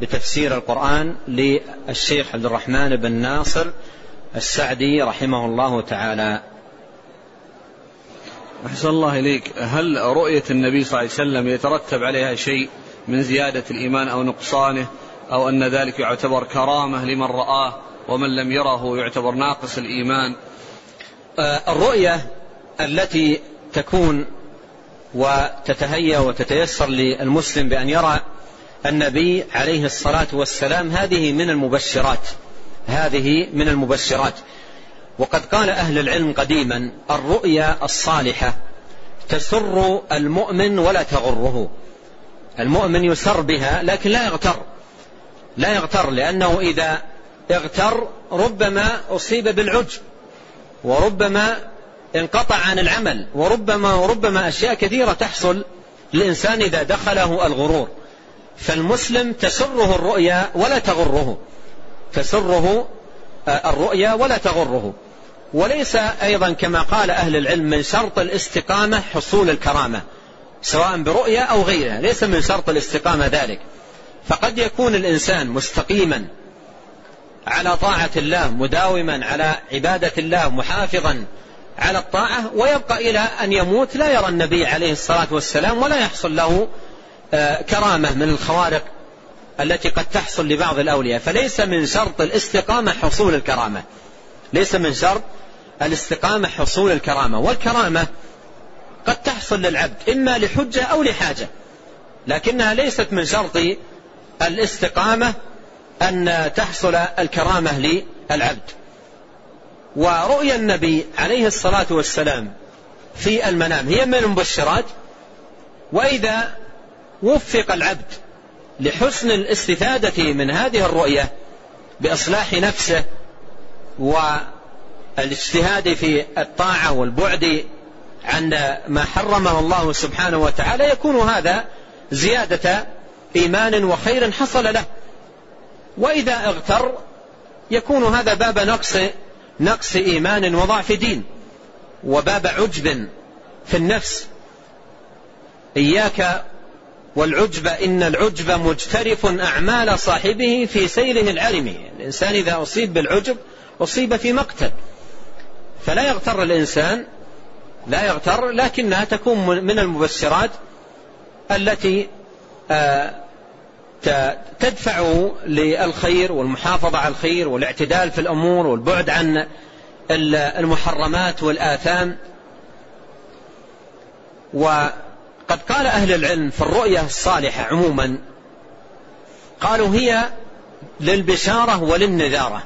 بتفسير القرآن للشيخ عبد الرحمن بن ناصر السعدي رحمه الله تعالى. أحسن الله إليك. هل رؤية النبي صلى الله عليه وسلم يترتب عليها شيء من زيادة الإيمان أو نقصانه أو أن ذلك يعتبر كرامة لمن رآه ومن لم يره يعتبر ناقص الإيمان؟ آه، الرؤية التي تكون وتتهيأ وتتيسر للمسلم بأن يرى النبي عليه الصلاة والسلام هذه من المبشرات هذه من المبشرات. وقد قال أهل العلم قديما الرؤيا الصالحة تسر المؤمن ولا تغره. المؤمن يسر بها لكن لا يغتر لا يغتر لأنه إذا اغتر ربما أصيب بالعجب وربما انقطع عن العمل وربما وربما أشياء كثيرة تحصل للإنسان إذا دخله الغرور. فالمسلم تسره الرؤيا ولا تغره. تسره آه، الرؤيا ولا تغره. وليس أيضا كما قال أهل العلم من شرط الاستقامة حصول الكرامة سواء برؤيا أو غيرها ليس من شرط الاستقامة ذلك. فقد يكون الإنسان مستقيما على طاعة الله مداوما على عبادة الله محافظا على الطاعة ويبقى إلى أن يموت لا يرى النبي عليه الصلاة والسلام ولا يحصل له آه، كرامة من الخوارق التي قد تحصل لبعض الأولياء. فليس من شرط الاستقامة حصول الكرامة. ليس من شرط الاستقامة حصول الكرامة. والكرامة قد تحصل للعبد إما لحجة أو لحاجة. لكنها ليست من شرط الاستقامة أن تحصل الكرامة للعبد. ورؤيا النبي عليه الصلاة والسلام في المنام. هي من المبشرات. وإذا وفق العبد لحسن الاستفادة من هذه الرؤية بإصلاح نفسه والاجتهاد في الطاعة والبعد عن ما حرمه الله سبحانه وتعالى يكون هذا زيادة إيمان وخير حصل له. وإذا اغتر يكون هذا باب نقص نقص إيمان وضعف دين. وباب عجب في النفس. إياك والعجب إن العجب مجترف أعمال صاحبه في سيره العلم. الإنسان إذا أصيب بالعجب أصيب في مقتل. فلا يغتر الإنسان لا يغتر لكنها تكون من المبشرات التي آه، تدفع للخير والمحافظة على الخير والاعتدال في الأمور والبعد عن المحرمات والآثام. وقد قال أهل العلم في الرؤية الصالحة عموما قالوا هي للبشارة وللنذارة.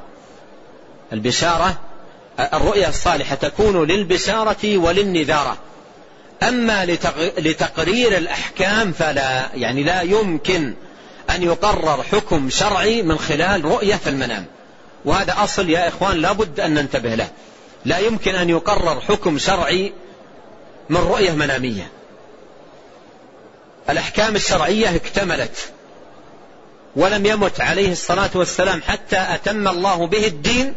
البشارة الرؤية الصالحة تكون للبشارة وللنذارة. أما لتقرير الأحكام فلا يعني لا يمكن أن يقرر حكم شرعي من خلال رؤية في المنام. وهذا أصل يا إخوان لابد أن ننتبه له. لا يمكن أن يقرر حكم شرعي من رؤية منامية. الأحكام الشرعية اكتملت ولم يمت عليه الصلاة والسلام حتى أتم الله به الدين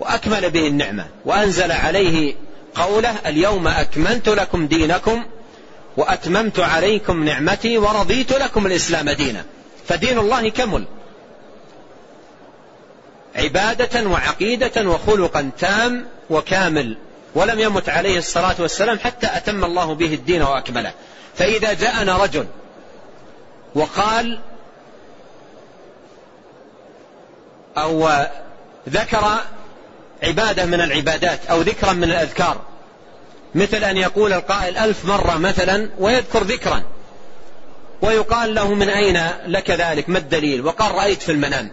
وأكمل به النعمة. وأنزل عليه قوله اليوم أكملت لكم دينكم وأتممت عليكم نعمتي ورضيت لكم الإسلام دينا. فدين الله كمل. عبادة وعقيدة وخلقا تام وكامل. ولم يمت عليه الصلاة والسلام حتى أتم الله به الدين وأكمله. فإذا جاءنا رجل وقال أو ذكر عبادة من العبادات أو ذكرا من الأذكار مثل أن يقول القائل ألف مرة مثلا ويذكر ذكرا. ويقال له من أين لك ذلك؟ ما الدليل؟ وقال رأيت في المنام.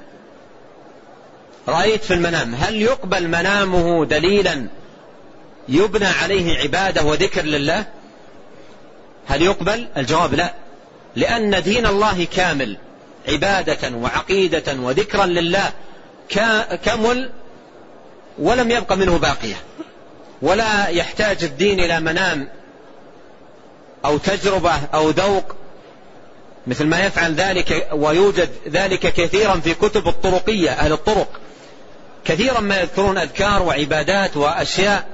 رأيت في المنام. هل يقبل منامه دليلا يبنى عليه عبادة وذكر لله؟ هل يقبل؟ الجواب لا. لأن دين الله كامل عبادة وعقيدة وذكرا لله كمل ولم يبق منه باقية. ولا يحتاج الدين إلى منام أو تجربة أو ذوق مثل ما يفعل ذلك ويوجد ذلك كثيرا في كتب الطرقية أهل الطرق. كثيرا ما يذكرون أذكار وعبادات وأشياء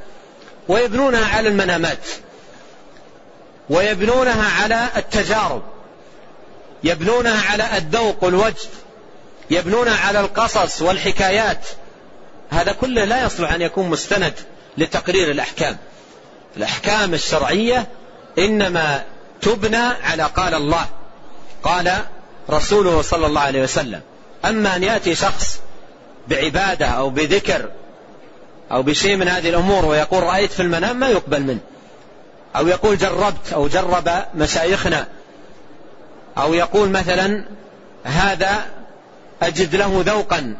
ويبنونها على المنامات. ويبنونها على التجارب. يبنونها على الذوق والوجد. يبنونها على القصص والحكايات. هذا كله لا يصلح أن يكون مستند. لتقرير الأحكام. الأحكام الشرعية إنما تبنى على قال الله قال رسوله صلى الله عليه وسلم أما أن يأتي شخص بعبادة أو بذكر أو بشيء من هذه الأمور ويقول رأيت في المنام ما يقبل منه أو يقول جربت أو جرب مشايخنا أو يقول مثلا هذا أجد له ذوقا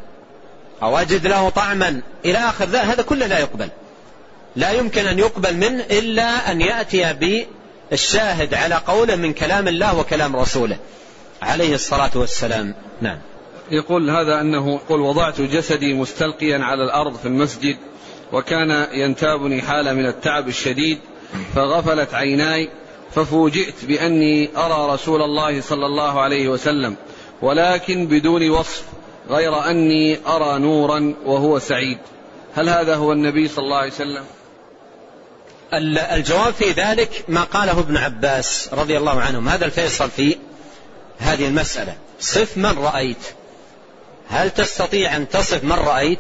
أو أجد له طعما إلى آخر هذا كله لا يقبل. لا يمكن أن يقبل منه إلا أن يأتي بالشاهد على قوله من كلام الله وكلام رسوله. عليه الصلاة والسلام. نعم. يقول هذا أنه يقول وضعت جسدي مستلقيا على الأرض في المسجد وكان ينتابني حالة من التعب الشديد فغفلت عيناي ففوجئت بأني أرى رسول الله صلى الله عليه وسلم ولكن بدون وصف غير أني أرى نورا وهو سعيد. هل هذا هو النبي صلى الله عليه وسلم؟ الجواب في ذلك ما قاله ابن عباس رضي الله عنهم. هذا الفيصل في هذه المسألة. صف من رأيت. هل تستطيع أن تصف من رأيت؟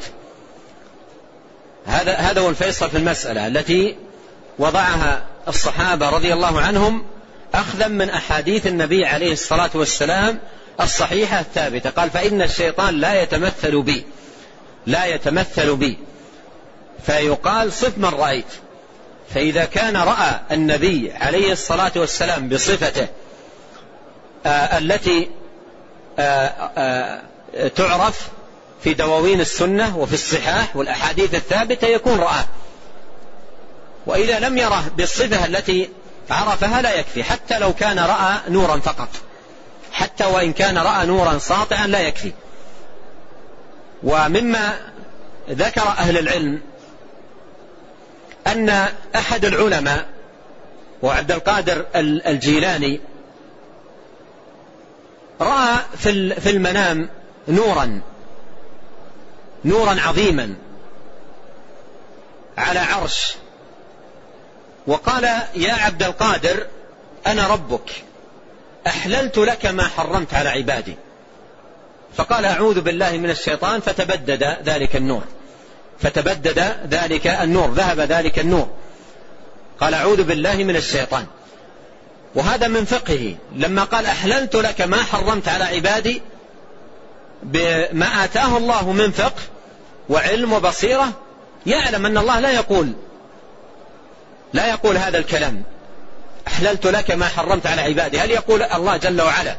هذا هذا هو الفيصل في المسألة التي وضعها الصحابة رضي الله عنهم أخذا من أحاديث النبي عليه الصلاة والسلام الصحيحة الثابتة. قال فإن الشيطان لا يتمثل بي. لا يتمثل بي. فيقال صف من رأيت. فإذا كان رأى النبي عليه الصلاة والسلام بصفته آه التي آه آه تعرف في دواوين السنة وفي الصحاح والأحاديث الثابتة يكون رآه. وإذا لم يره بالصفة التي عرفها لا يكفي حتى لو كان رأى نورا فقط. حتى وإن كان رأى نورا ساطعا لا يكفي. ومما ذكر أهل العلم أن أحد العلماء وعبد القادر الجيلاني رأى في المنام نورا نورا عظيما على عرش وقال يا عبد القادر أنا ربك أحللت لك ما حرمت على عبادي. فقال أعوذ بالله من الشيطان فتبدد ذلك النور. فتبدد ذلك النور ذهب ذلك النور. قال أعوذ بالله من الشيطان. وهذا من فقهه. لما قال أحللت لك ما حرمت على عبادي بما آتاه الله من فقه وعلم وبصيرة يعلم أن الله لا يقول لا يقول هذا الكلام. أحللت لك ما حرمت على عبادي. هل يقول الله جل وعلا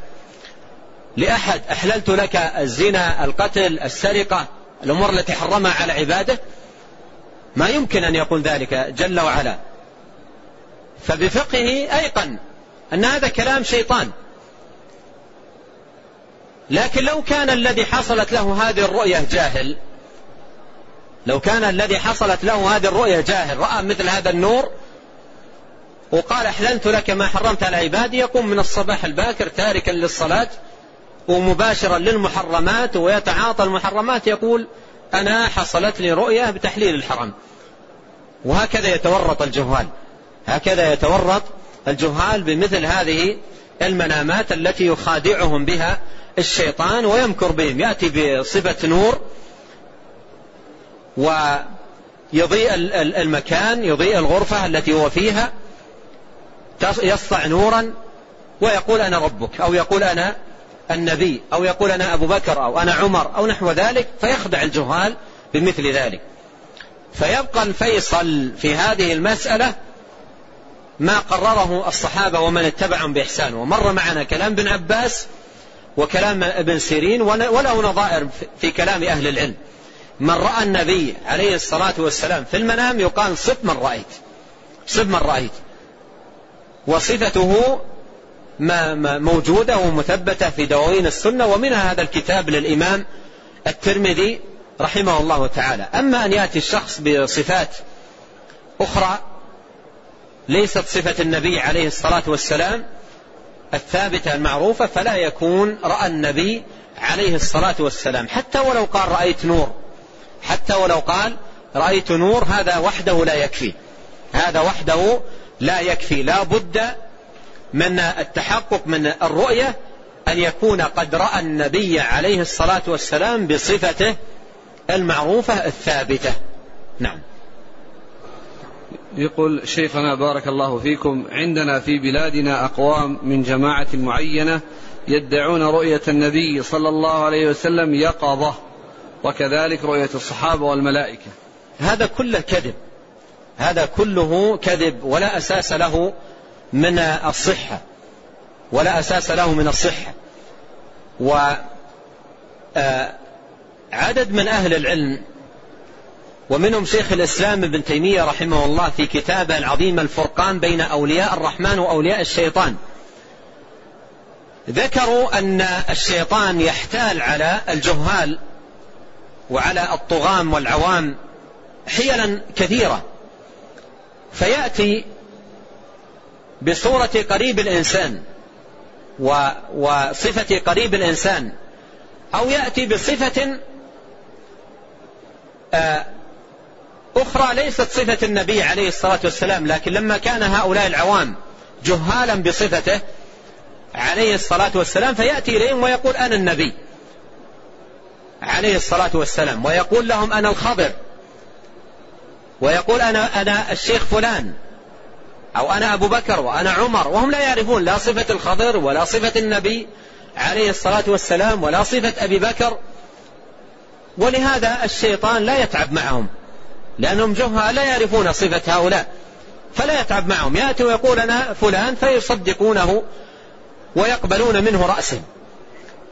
لأحد أحللت لك الزنا القتل السرقة؟ الأمور التي حرمها على عباده ما يمكن أن يقول ذلك جل وعلا. فبفقهه أيقن أن هذا كلام شيطان. لكن لو كان الذي حصلت له هذه الرؤية جاهل لو كان الذي حصلت له هذه الرؤية جاهل رأى مثل هذا النور وقال أحللت لك ما حرمت على عبادي يقوم من الصباح الباكر تاركا للصلاة ومباشرا للمحرمات ويتعاطى المحرمات يقول أنا حصلت لي رؤية بتحليل الحرام وهكذا يتورط الجهال. هكذا يتورط الجهال بمثل هذه المنامات التي يخادعهم بها الشيطان ويمكر بهم. يأتي بصفة نور ويضيء المكان يضيء الغرفة التي هو فيها يسطع نورا ويقول أنا ربك أو يقول أنا النبي أو يقول أنا أبو بكر أو أنا عمر أو نحو ذلك فيخدع الجهال بمثل ذلك. فيبقى الفيصل في هذه المسألة ما قرره الصحابة ومن اتبعهم بإحسان. ومر معنا كلام ابن عباس وكلام ابن سيرين وله نظائر في كلام أهل العلم. من رأى النبي عليه الصلاة والسلام في المنام يقال صف من رأيت. صف من رأيت. وصفته ما موجودة ومثبتة في دواوين السنة ومنها هذا الكتاب للإمام الترمذي رحمه الله تعالى. أما أن يأتي الشخص بصفات أخرى ليست صفة النبي عليه الصلاة والسلام الثابتة المعروفة فلا يكون رأى النبي عليه الصلاة والسلام. حتى ولو قال رأيت نور حتى ولو قال رأيت نور هذا وحده لا يكفي. هذا وحده لا يكفي. لا بد من التحقق من الرؤية أن يكون قد رأى النبي عليه الصلاة والسلام بصفته المعروفة الثابتة. نعم. يقول شيخنا بارك الله فيكم عندنا في بلادنا أقوام من جماعة معينة يدعون رؤية النبي صلى الله عليه وسلم يقظة وكذلك رؤية الصحابة والملائكة. هذا كله كذب. هذا كله كذب ولا أساس له من الصحة ولا أساس له من الصحة. وعدد آه، من أهل العلم ومنهم شيخ الإسلام ابن تيمية رحمه الله في كتابه العظيم الفرقان بين أولياء الرحمن وأولياء الشيطان. ذكروا أن الشيطان يحتال على الجهال وعلى الطغام والعوام حيلا كثيرة فيأتي بصورة قريب الإنسان وصفة قريب الإنسان أو يأتي بصفة آه، أخرى ليست صفة النبي عليه الصلاة والسلام لكن لما كان هؤلاء العوام جهالا بصفته عليه الصلاة والسلام فيأتي إليهم ويقول أنا النبي عليه الصلاة والسلام ويقول لهم أنا الخضر ويقول أنا أنا الشيخ فلان. أو أنا أبو بكر وأنا عمر وهم لا يعرفون لا صفة الخضر ولا صفة النبي عليه الصلاة والسلام ولا صفة أبي بكر. ولهذا الشيطان لا يتعب معهم لأنهم جهة لا يعرفون صفة هؤلاء فلا يتعب معهم. يأتي ويقول أنا فلان فيصدقونه ويقبلون منه رأسا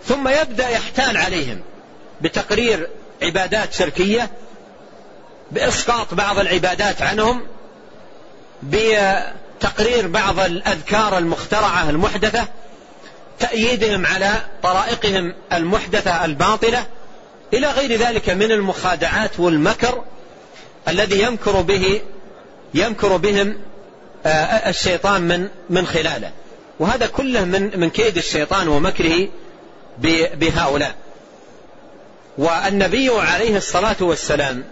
ثم يبدأ يحتال عليهم بتقرير عبادات شركية بإسقاط بعض العبادات عنهم بتقرير بعض الأذكار المخترعة المحدثة تأييدهم على طرائقهم المحدثة الباطلة إلى غير ذلك من المخادعات والمكر الذي يمكر به يمكر بهم آه، الشيطان من من خلاله. وهذا كله من من كيد الشيطان ومكره بهؤلاء. والنبي عليه الصلاة والسلام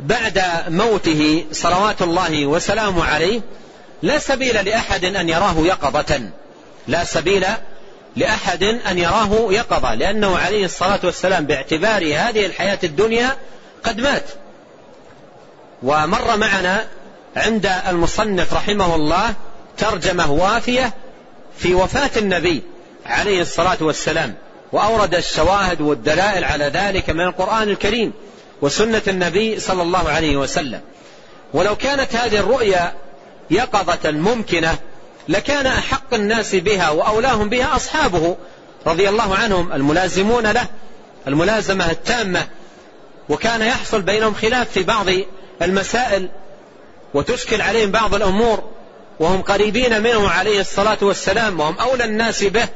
بعد موته صلوات الله وسلامه عليه لا سبيل لأحد أن يراه يقظة. لا سبيل لأحد أن يراه يقظة لأنه عليه الصلاة والسلام باعتبار هذه الحياة الدنيا قد مات. ومر معنا عند المصنف رحمه الله ترجمة وافية في وفاة النبي عليه الصلاة والسلام وأورد الشواهد والدلائل على ذلك من القرآن الكريم. وسنة النبي صلى الله عليه وسلم. ولو كانت هذه الرؤيا يقظة ممكنة لكان أحق الناس بها وأولاهم بها أصحابه رضي الله عنهم الملازمون له الملازمة التامة. وكان يحصل بينهم خلاف في بعض المسائل وتشكل عليهم بعض الأمور وهم قريبين منه عليه الصلاة والسلام وهم أولى الناس به.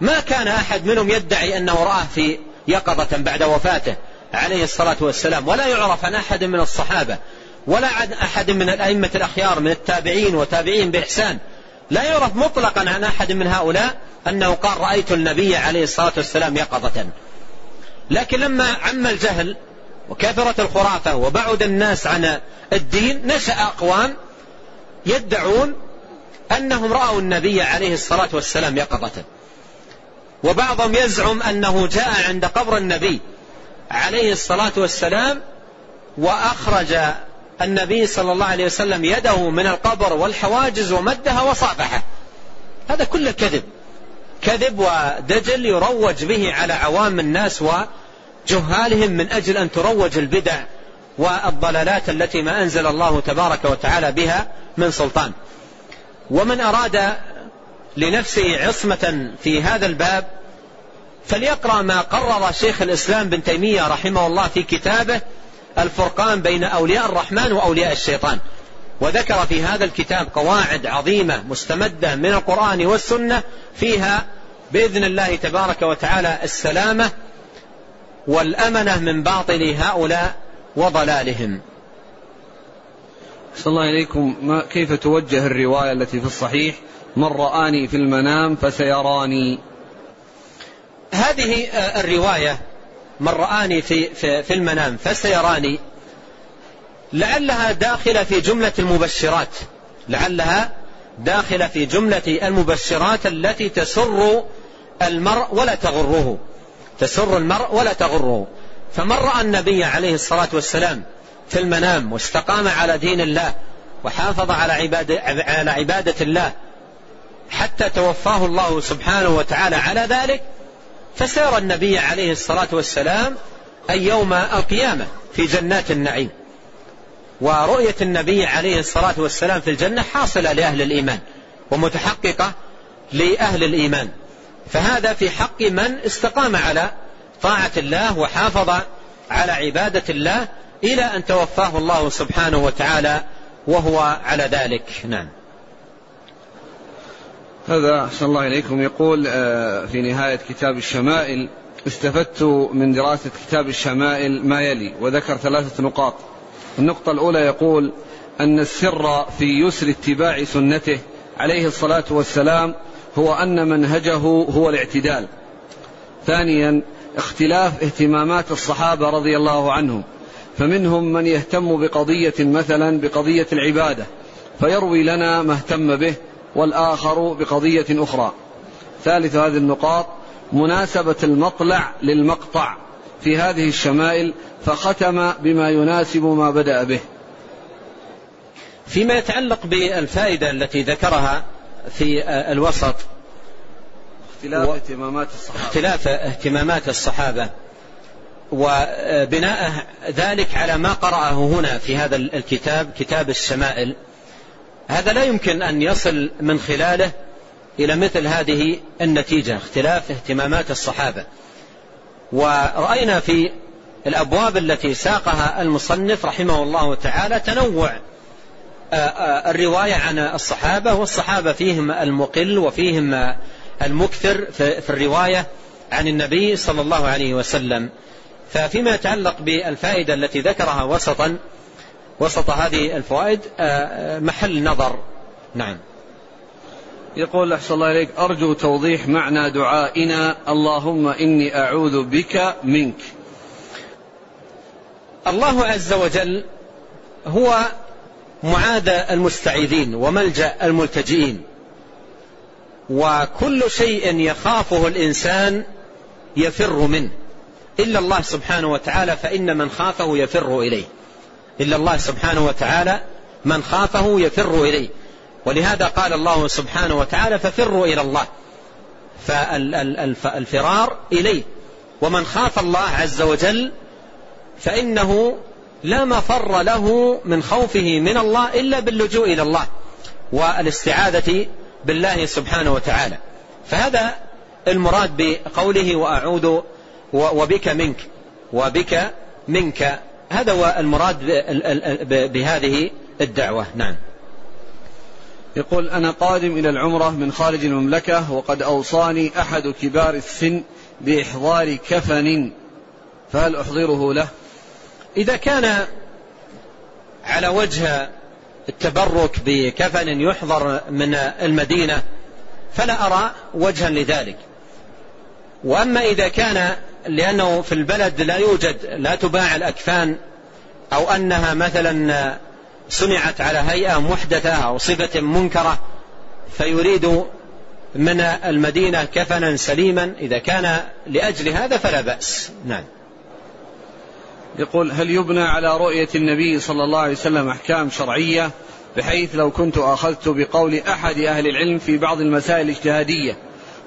ما كان أحد منهم يدعي أنه رآه في يقظة بعد وفاته. عليه الصلاة والسلام. ولا يعرف عن أحد من الصحابة ولا عن أحد من الأئمة الأخيار من التابعين وتابعين بإحسان. لا يعرف مطلقا عن أحد من هؤلاء أنه قال رأيت النبي عليه الصلاة والسلام يقظة. لكن لما عم الجهل وكثرت الخرافة وبعد الناس عن الدين نشأ أقوام يدعون أنهم رأوا النبي عليه الصلاة والسلام يقظة. وبعضهم يزعم أنه جاء عند قبر النبي. عليه الصلاة والسلام وأخرج النبي صلى الله عليه وسلم يده من القبر والحواجز ومدها وصافحه هذا كله كذب. كذب ودجل يروج به على عوام الناس وجهالهم من أجل أن تروج البدع والضلالات التي ما أنزل الله تبارك وتعالى بها من سلطان. ومن أراد لنفسه عصمة في هذا الباب فليقرأ ما قرر شيخ الإسلام بن تيمية رحمه الله في كتابه الفرقان بين أولياء الرحمن وأولياء الشيطان. وذكر في هذا الكتاب قواعد عظيمة مستمدة من القرآن والسنة فيها بإذن الله تبارك وتعالى السلامة والأمنة من باطل هؤلاء وضلالهم. صلى الله إليكم. ما كيف توجه الرواية التي في الصحيح؟ من رآني في المنام فسيراني هذه آه، الرواية من رآني في, في, في المنام فسيراني. لعلها داخلة في جملة المبشرات. لعلها داخلة في جملة المبشرات التي تسر المرء ولا تغره. تسر المرء ولا تغره. فمن رأى النبي عليه الصلاة والسلام في المنام واستقام على دين الله وحافظ على عبادة, على عبادة الله حتى توفاه الله سبحانه وتعالى على ذلك فسار النبي عليه الصلاة والسلام أي يوم القيامة في جنات النعيم. ورؤية النبي عليه الصلاة والسلام في الجنة حاصلة لأهل الإيمان ومتحققة لأهل الإيمان. فهذا في حق من استقام على طاعة الله وحافظ على عبادة الله إلى أن توفاه الله سبحانه وتعالى وهو على ذلك. نعم. هذا أحسن الله إليكم. يقول آه، في نهاية كتاب الشمائل استفدت من دراسة كتاب الشمائل ما يلي وذكر ثلاثة نقاط. النقطة الأولى يقول أن السر في يسر اتباع سنته عليه الصلاة والسلام هو أن منهجه هو الاعتدال. ثانيا اختلاف اهتمامات الصحابة رضي الله عنهم. فمنهم من يهتم بقضية مثلا بقضية العبادة فيروي لنا ما اهتم به. والآخر بقضية أخرى. ثالث هذه النقاط مناسبة المطلع للمقطع في هذه الشمائل فختم بما يناسب ما بدأ به. فيما يتعلق بالفائدة التي ذكرها في الوسط اختلاف اهتمامات الصحابة. اختلاف اهتمامات الصحابة وبناء ذلك على ما قرأه هنا في هذا الكتاب كتاب الشمائل هذا لا يمكن أن يصل من خلاله إلى مثل هذه النتيجة اختلاف اهتمامات الصحابة. ورأينا في الأبواب التي ساقها المصنف رحمه الله تعالى تنوع آه، آه، الرواية عن الصحابة والصحابة فيهم المقل وفيهم المكثر في الرواية عن النبي صلى الله عليه وسلم. ففيما يتعلق بالفائدة التي ذكرها وسطا وسط هذه الفوائد آه، محل نظر. نعم. يقول أحسن الله إليك. أرجو توضيح معنى دعائنا. اللهم إني أعوذ بك منك. الله عز وجل هو معاذ المستعيذين وملجأ الملتجئين. وكل شيء يخافه الإنسان يفر منه. إلا الله سبحانه وتعالى فإن من خافه يفر إليه. إلا الله سبحانه وتعالى من خافه يفر إليه. ولهذا قال الله سبحانه وتعالى ففروا إلى الله. فالفرار إليه. ومن خاف الله عز وجل فإنه لا مفر له من خوفه من الله إلا باللجوء إلى الله والاستعاذة بالله سبحانه وتعالى. فهذا المراد بقوله وأعوذ وبك منك وبك منك هذا هو المراد بهذه الدعوة. نعم. يقول أنا قادم إلى العمرة من خارج المملكة وقد أوصاني أحد كبار السن بإحضار كفن فهل أحضره له؟ إذا كان على وجه التبرك بكفن يحضر من المدينة فلا أرى وجها لذلك. وأما إذا كان لأنه في البلد لا يوجد لا تباع الأكفان أو أنها مثلا صنعت على هيئة محدثة أو صفة منكرة فيريد من المدينة كفنا سليما إذا كان لأجل هذا فلا بأس. نعم. يقول هل يبنى على رؤية النبي صلى الله عليه وسلم أحكام شرعية؟ بحيث لو كنت أخذت بقول أحد أهل العلم في بعض المسائل الاجتهادية.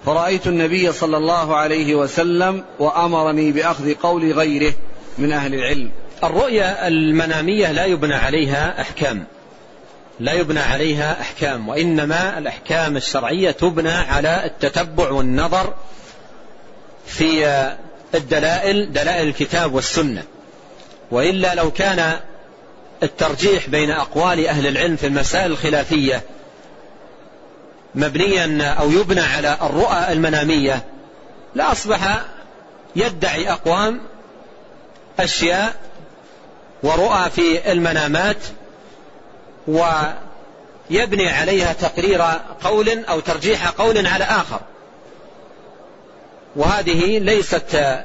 فرأيت النبي صلى الله عليه وسلم وأمرني بأخذ قول غيره من أهل العلم. الرؤيا المنامية لا يبنى عليها أحكام. لا يبنى عليها أحكام وإنما الأحكام الشرعية تبنى على التتبع والنظر في الدلائل دلائل الكتاب والسنة. وإلا لو كان الترجيح بين أقوال أهل العلم في المسائل الخلافية مبنيا أو يبنى على الرؤى المنامية لأصبح يدعي أقوام أشياء ورؤى في المنامات ويبني عليها تقرير قول أو ترجيح قول على آخر. وهذه ليست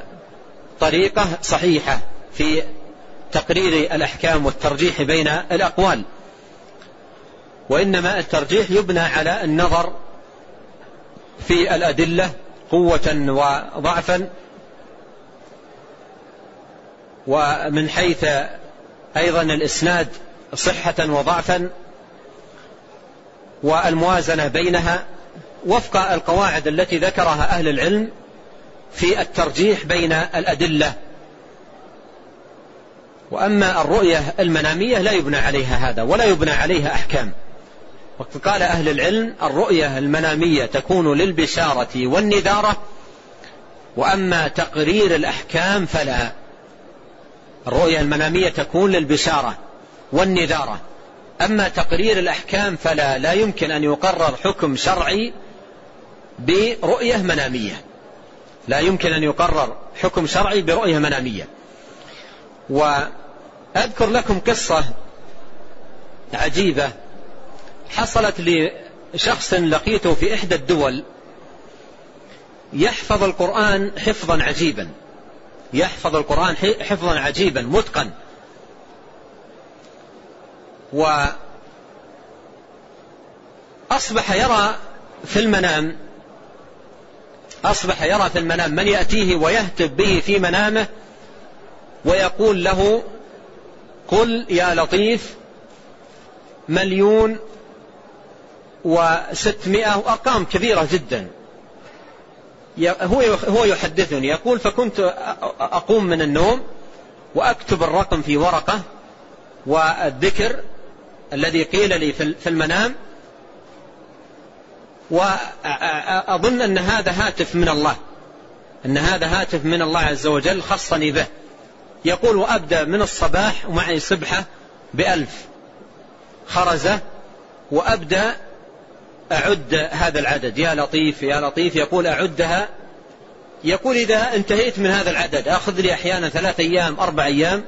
طريقة صحيحة في تقرير الأحكام والترجيح بين الأقوال. وإنما الترجيح يبنى على النظر في الأدلة قوة وضعفا ومن حيث أيضا الإسناد صحة وضعفا والموازنة بينها وفق القواعد التي ذكرها أهل العلم في الترجيح بين الأدلة. وأما الرؤية المنامية لا يبنى عليها هذا ولا يبنى عليها أحكام. وقد قال أهل العلم الرؤية المنامية تكون للبشارة والنذارة وأما تقرير الأحكام فلا. الرؤية المنامية تكون للبشارة والنذارة. أما تقرير الأحكام فلا لا يمكن أن يقرر حكم شرعي برؤية منامية. لا يمكن أن يقرر حكم شرعي برؤية منامية. وأذكر لكم قصة عجيبة. حصلت لشخص لقيته في إحدى الدول يحفظ القرآن حفظا عجيبا. يحفظ القرآن حفظا عجيبا متقن وأصبح يرى في المنام أصبح يرى في المنام من يأتيه ويهتف به في منامه ويقول له قل يا لطيف مليون وستمائة أرقام كبيرة جدا. هو هو يحدثني يقول فكنت أقوم من النوم وأكتب الرقم في ورقة والذكر الذي قيل لي في المنام وأظن أن هذا هاتف من الله أن هذا هاتف من الله عز وجل خصني به. يقول وأبدأ من الصباح ومعي سبحة بألف خرزة وأبدأ أعد هذا العدد. يا لطيف يا لطيف. يقول أعدها. يقول إذا انتهيت من هذا العدد أخذ لي أحيانا ثلاث أيام أربع أيام.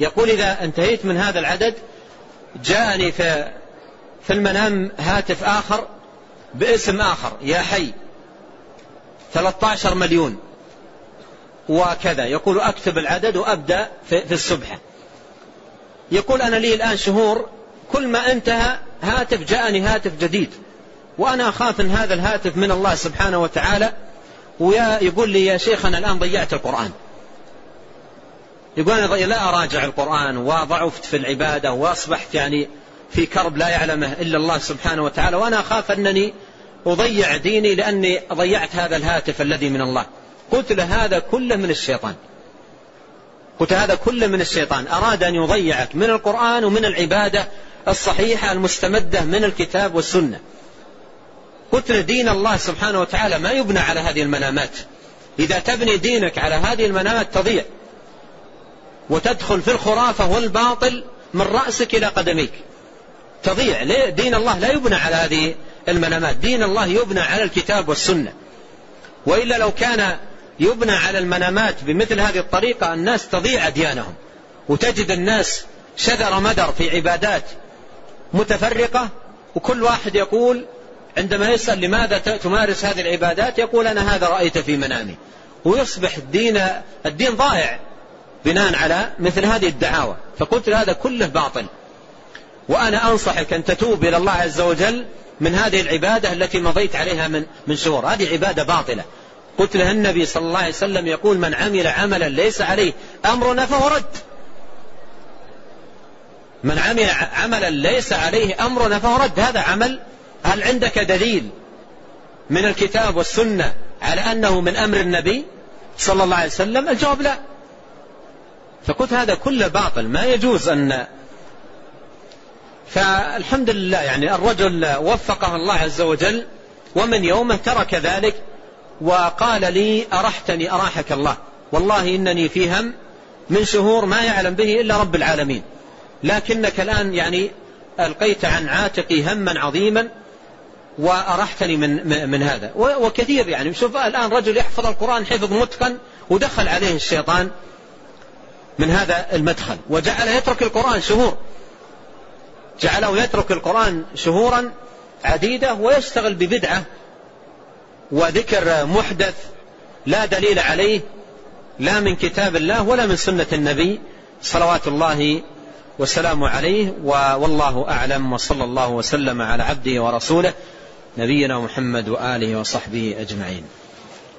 يقول إذا انتهيت من هذا العدد جاءني في في المنام هاتف آخر باسم آخر. يا حي 13 مليون. وكذا. يقول أكتب العدد وأبدأ في السبحة يقول أنا لي الآن شهور كل ما انتهى هاتف جاءني هاتف جديد. وأنا أخاف أن هذا الهاتف من الله سبحانه وتعالى ويقول لي يا شيخ أنا الآن ضيعت القرآن. يقول أنا لا أراجع القرآن وضعفت في العبادة وأصبحت يعني في كرب لا يعلمه إلا الله سبحانه وتعالى وأنا أخاف أنني أضيع ديني لأني ضيعت هذا الهاتف الذي من الله. قلت له هذا كله من الشيطان. قلت هذا كله من الشيطان. أراد أن يضيعك من القرآن ومن العبادة الصحيحة المستمدة من الكتاب والسنة. قلت دين الله سبحانه وتعالى ما يبنى على هذه المنامات. إذا تبني دينك على هذه المنامات تضيع. وتدخل في الخرافة والباطل من رأسك إلى قدميك. تضيع. ليه؟ دين الله لا يبنى على هذه المنامات. دين الله يبنى على الكتاب والسنة. وإلا لو كان يبنى على المنامات بمثل هذه الطريقة الناس تضيع أديانهم وتجد الناس شذر مدر في عبادات متفرقة وكل واحد يقول عندما يسأل لماذا تمارس هذه العبادات يقول أنا هذا رأيت في منامي. ويصبح الدين الدين ضائع بناء على مثل هذه الدعاوى. فقلت هذا كله باطل. وأنا أنصحك أن تتوب إلى الله عز وجل من هذه العبادة التي مضيت عليها من من شهور. هذه عبادة باطلة. قلت له النبي صلى الله عليه وسلم يقول من عمل عملا ليس عليه أمرنا فهو رد. من عمل عملا ليس عليه أمرنا فهو رد. هذا عمل هل عندك دليل من الكتاب والسنة على أنه من أمر النبي صلى الله عليه وسلم؟ الجواب لا. فقلت هذا كله باطل ما يجوز أن فالحمد لله يعني الرجل وفقه الله عز وجل ومن يومه ترك ذلك وقال لي أرحتني أراحك الله. والله إنني في هم من شهور ما يعلم به إلا رب العالمين. لكنك الآن يعني ألقيت عن عاتقي هما عظيما وأرحتني من, من هذا. وكثير يعني. شوف الآن رجل يحفظ القرآن حفظ متقن ودخل عليه الشيطان من هذا المدخل وجعل يترك القرآن شهور. جعله يترك القرآن شهورا عديدة ويشتغل ببدعة وذكر محدث لا دليل عليه لا من كتاب الله ولا من سنة النبي صلوات الله والسلام عليه والله أعلم وصلى الله وسلم على عبده ورسوله. نبينا محمد وآله وصحبه أجمعين.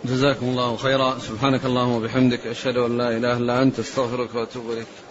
جزاكم الله خيرا. سبحانك اللهم وبحمدك أشهد أن لا إله إلا أنت أستغفرك وأتوب إليك.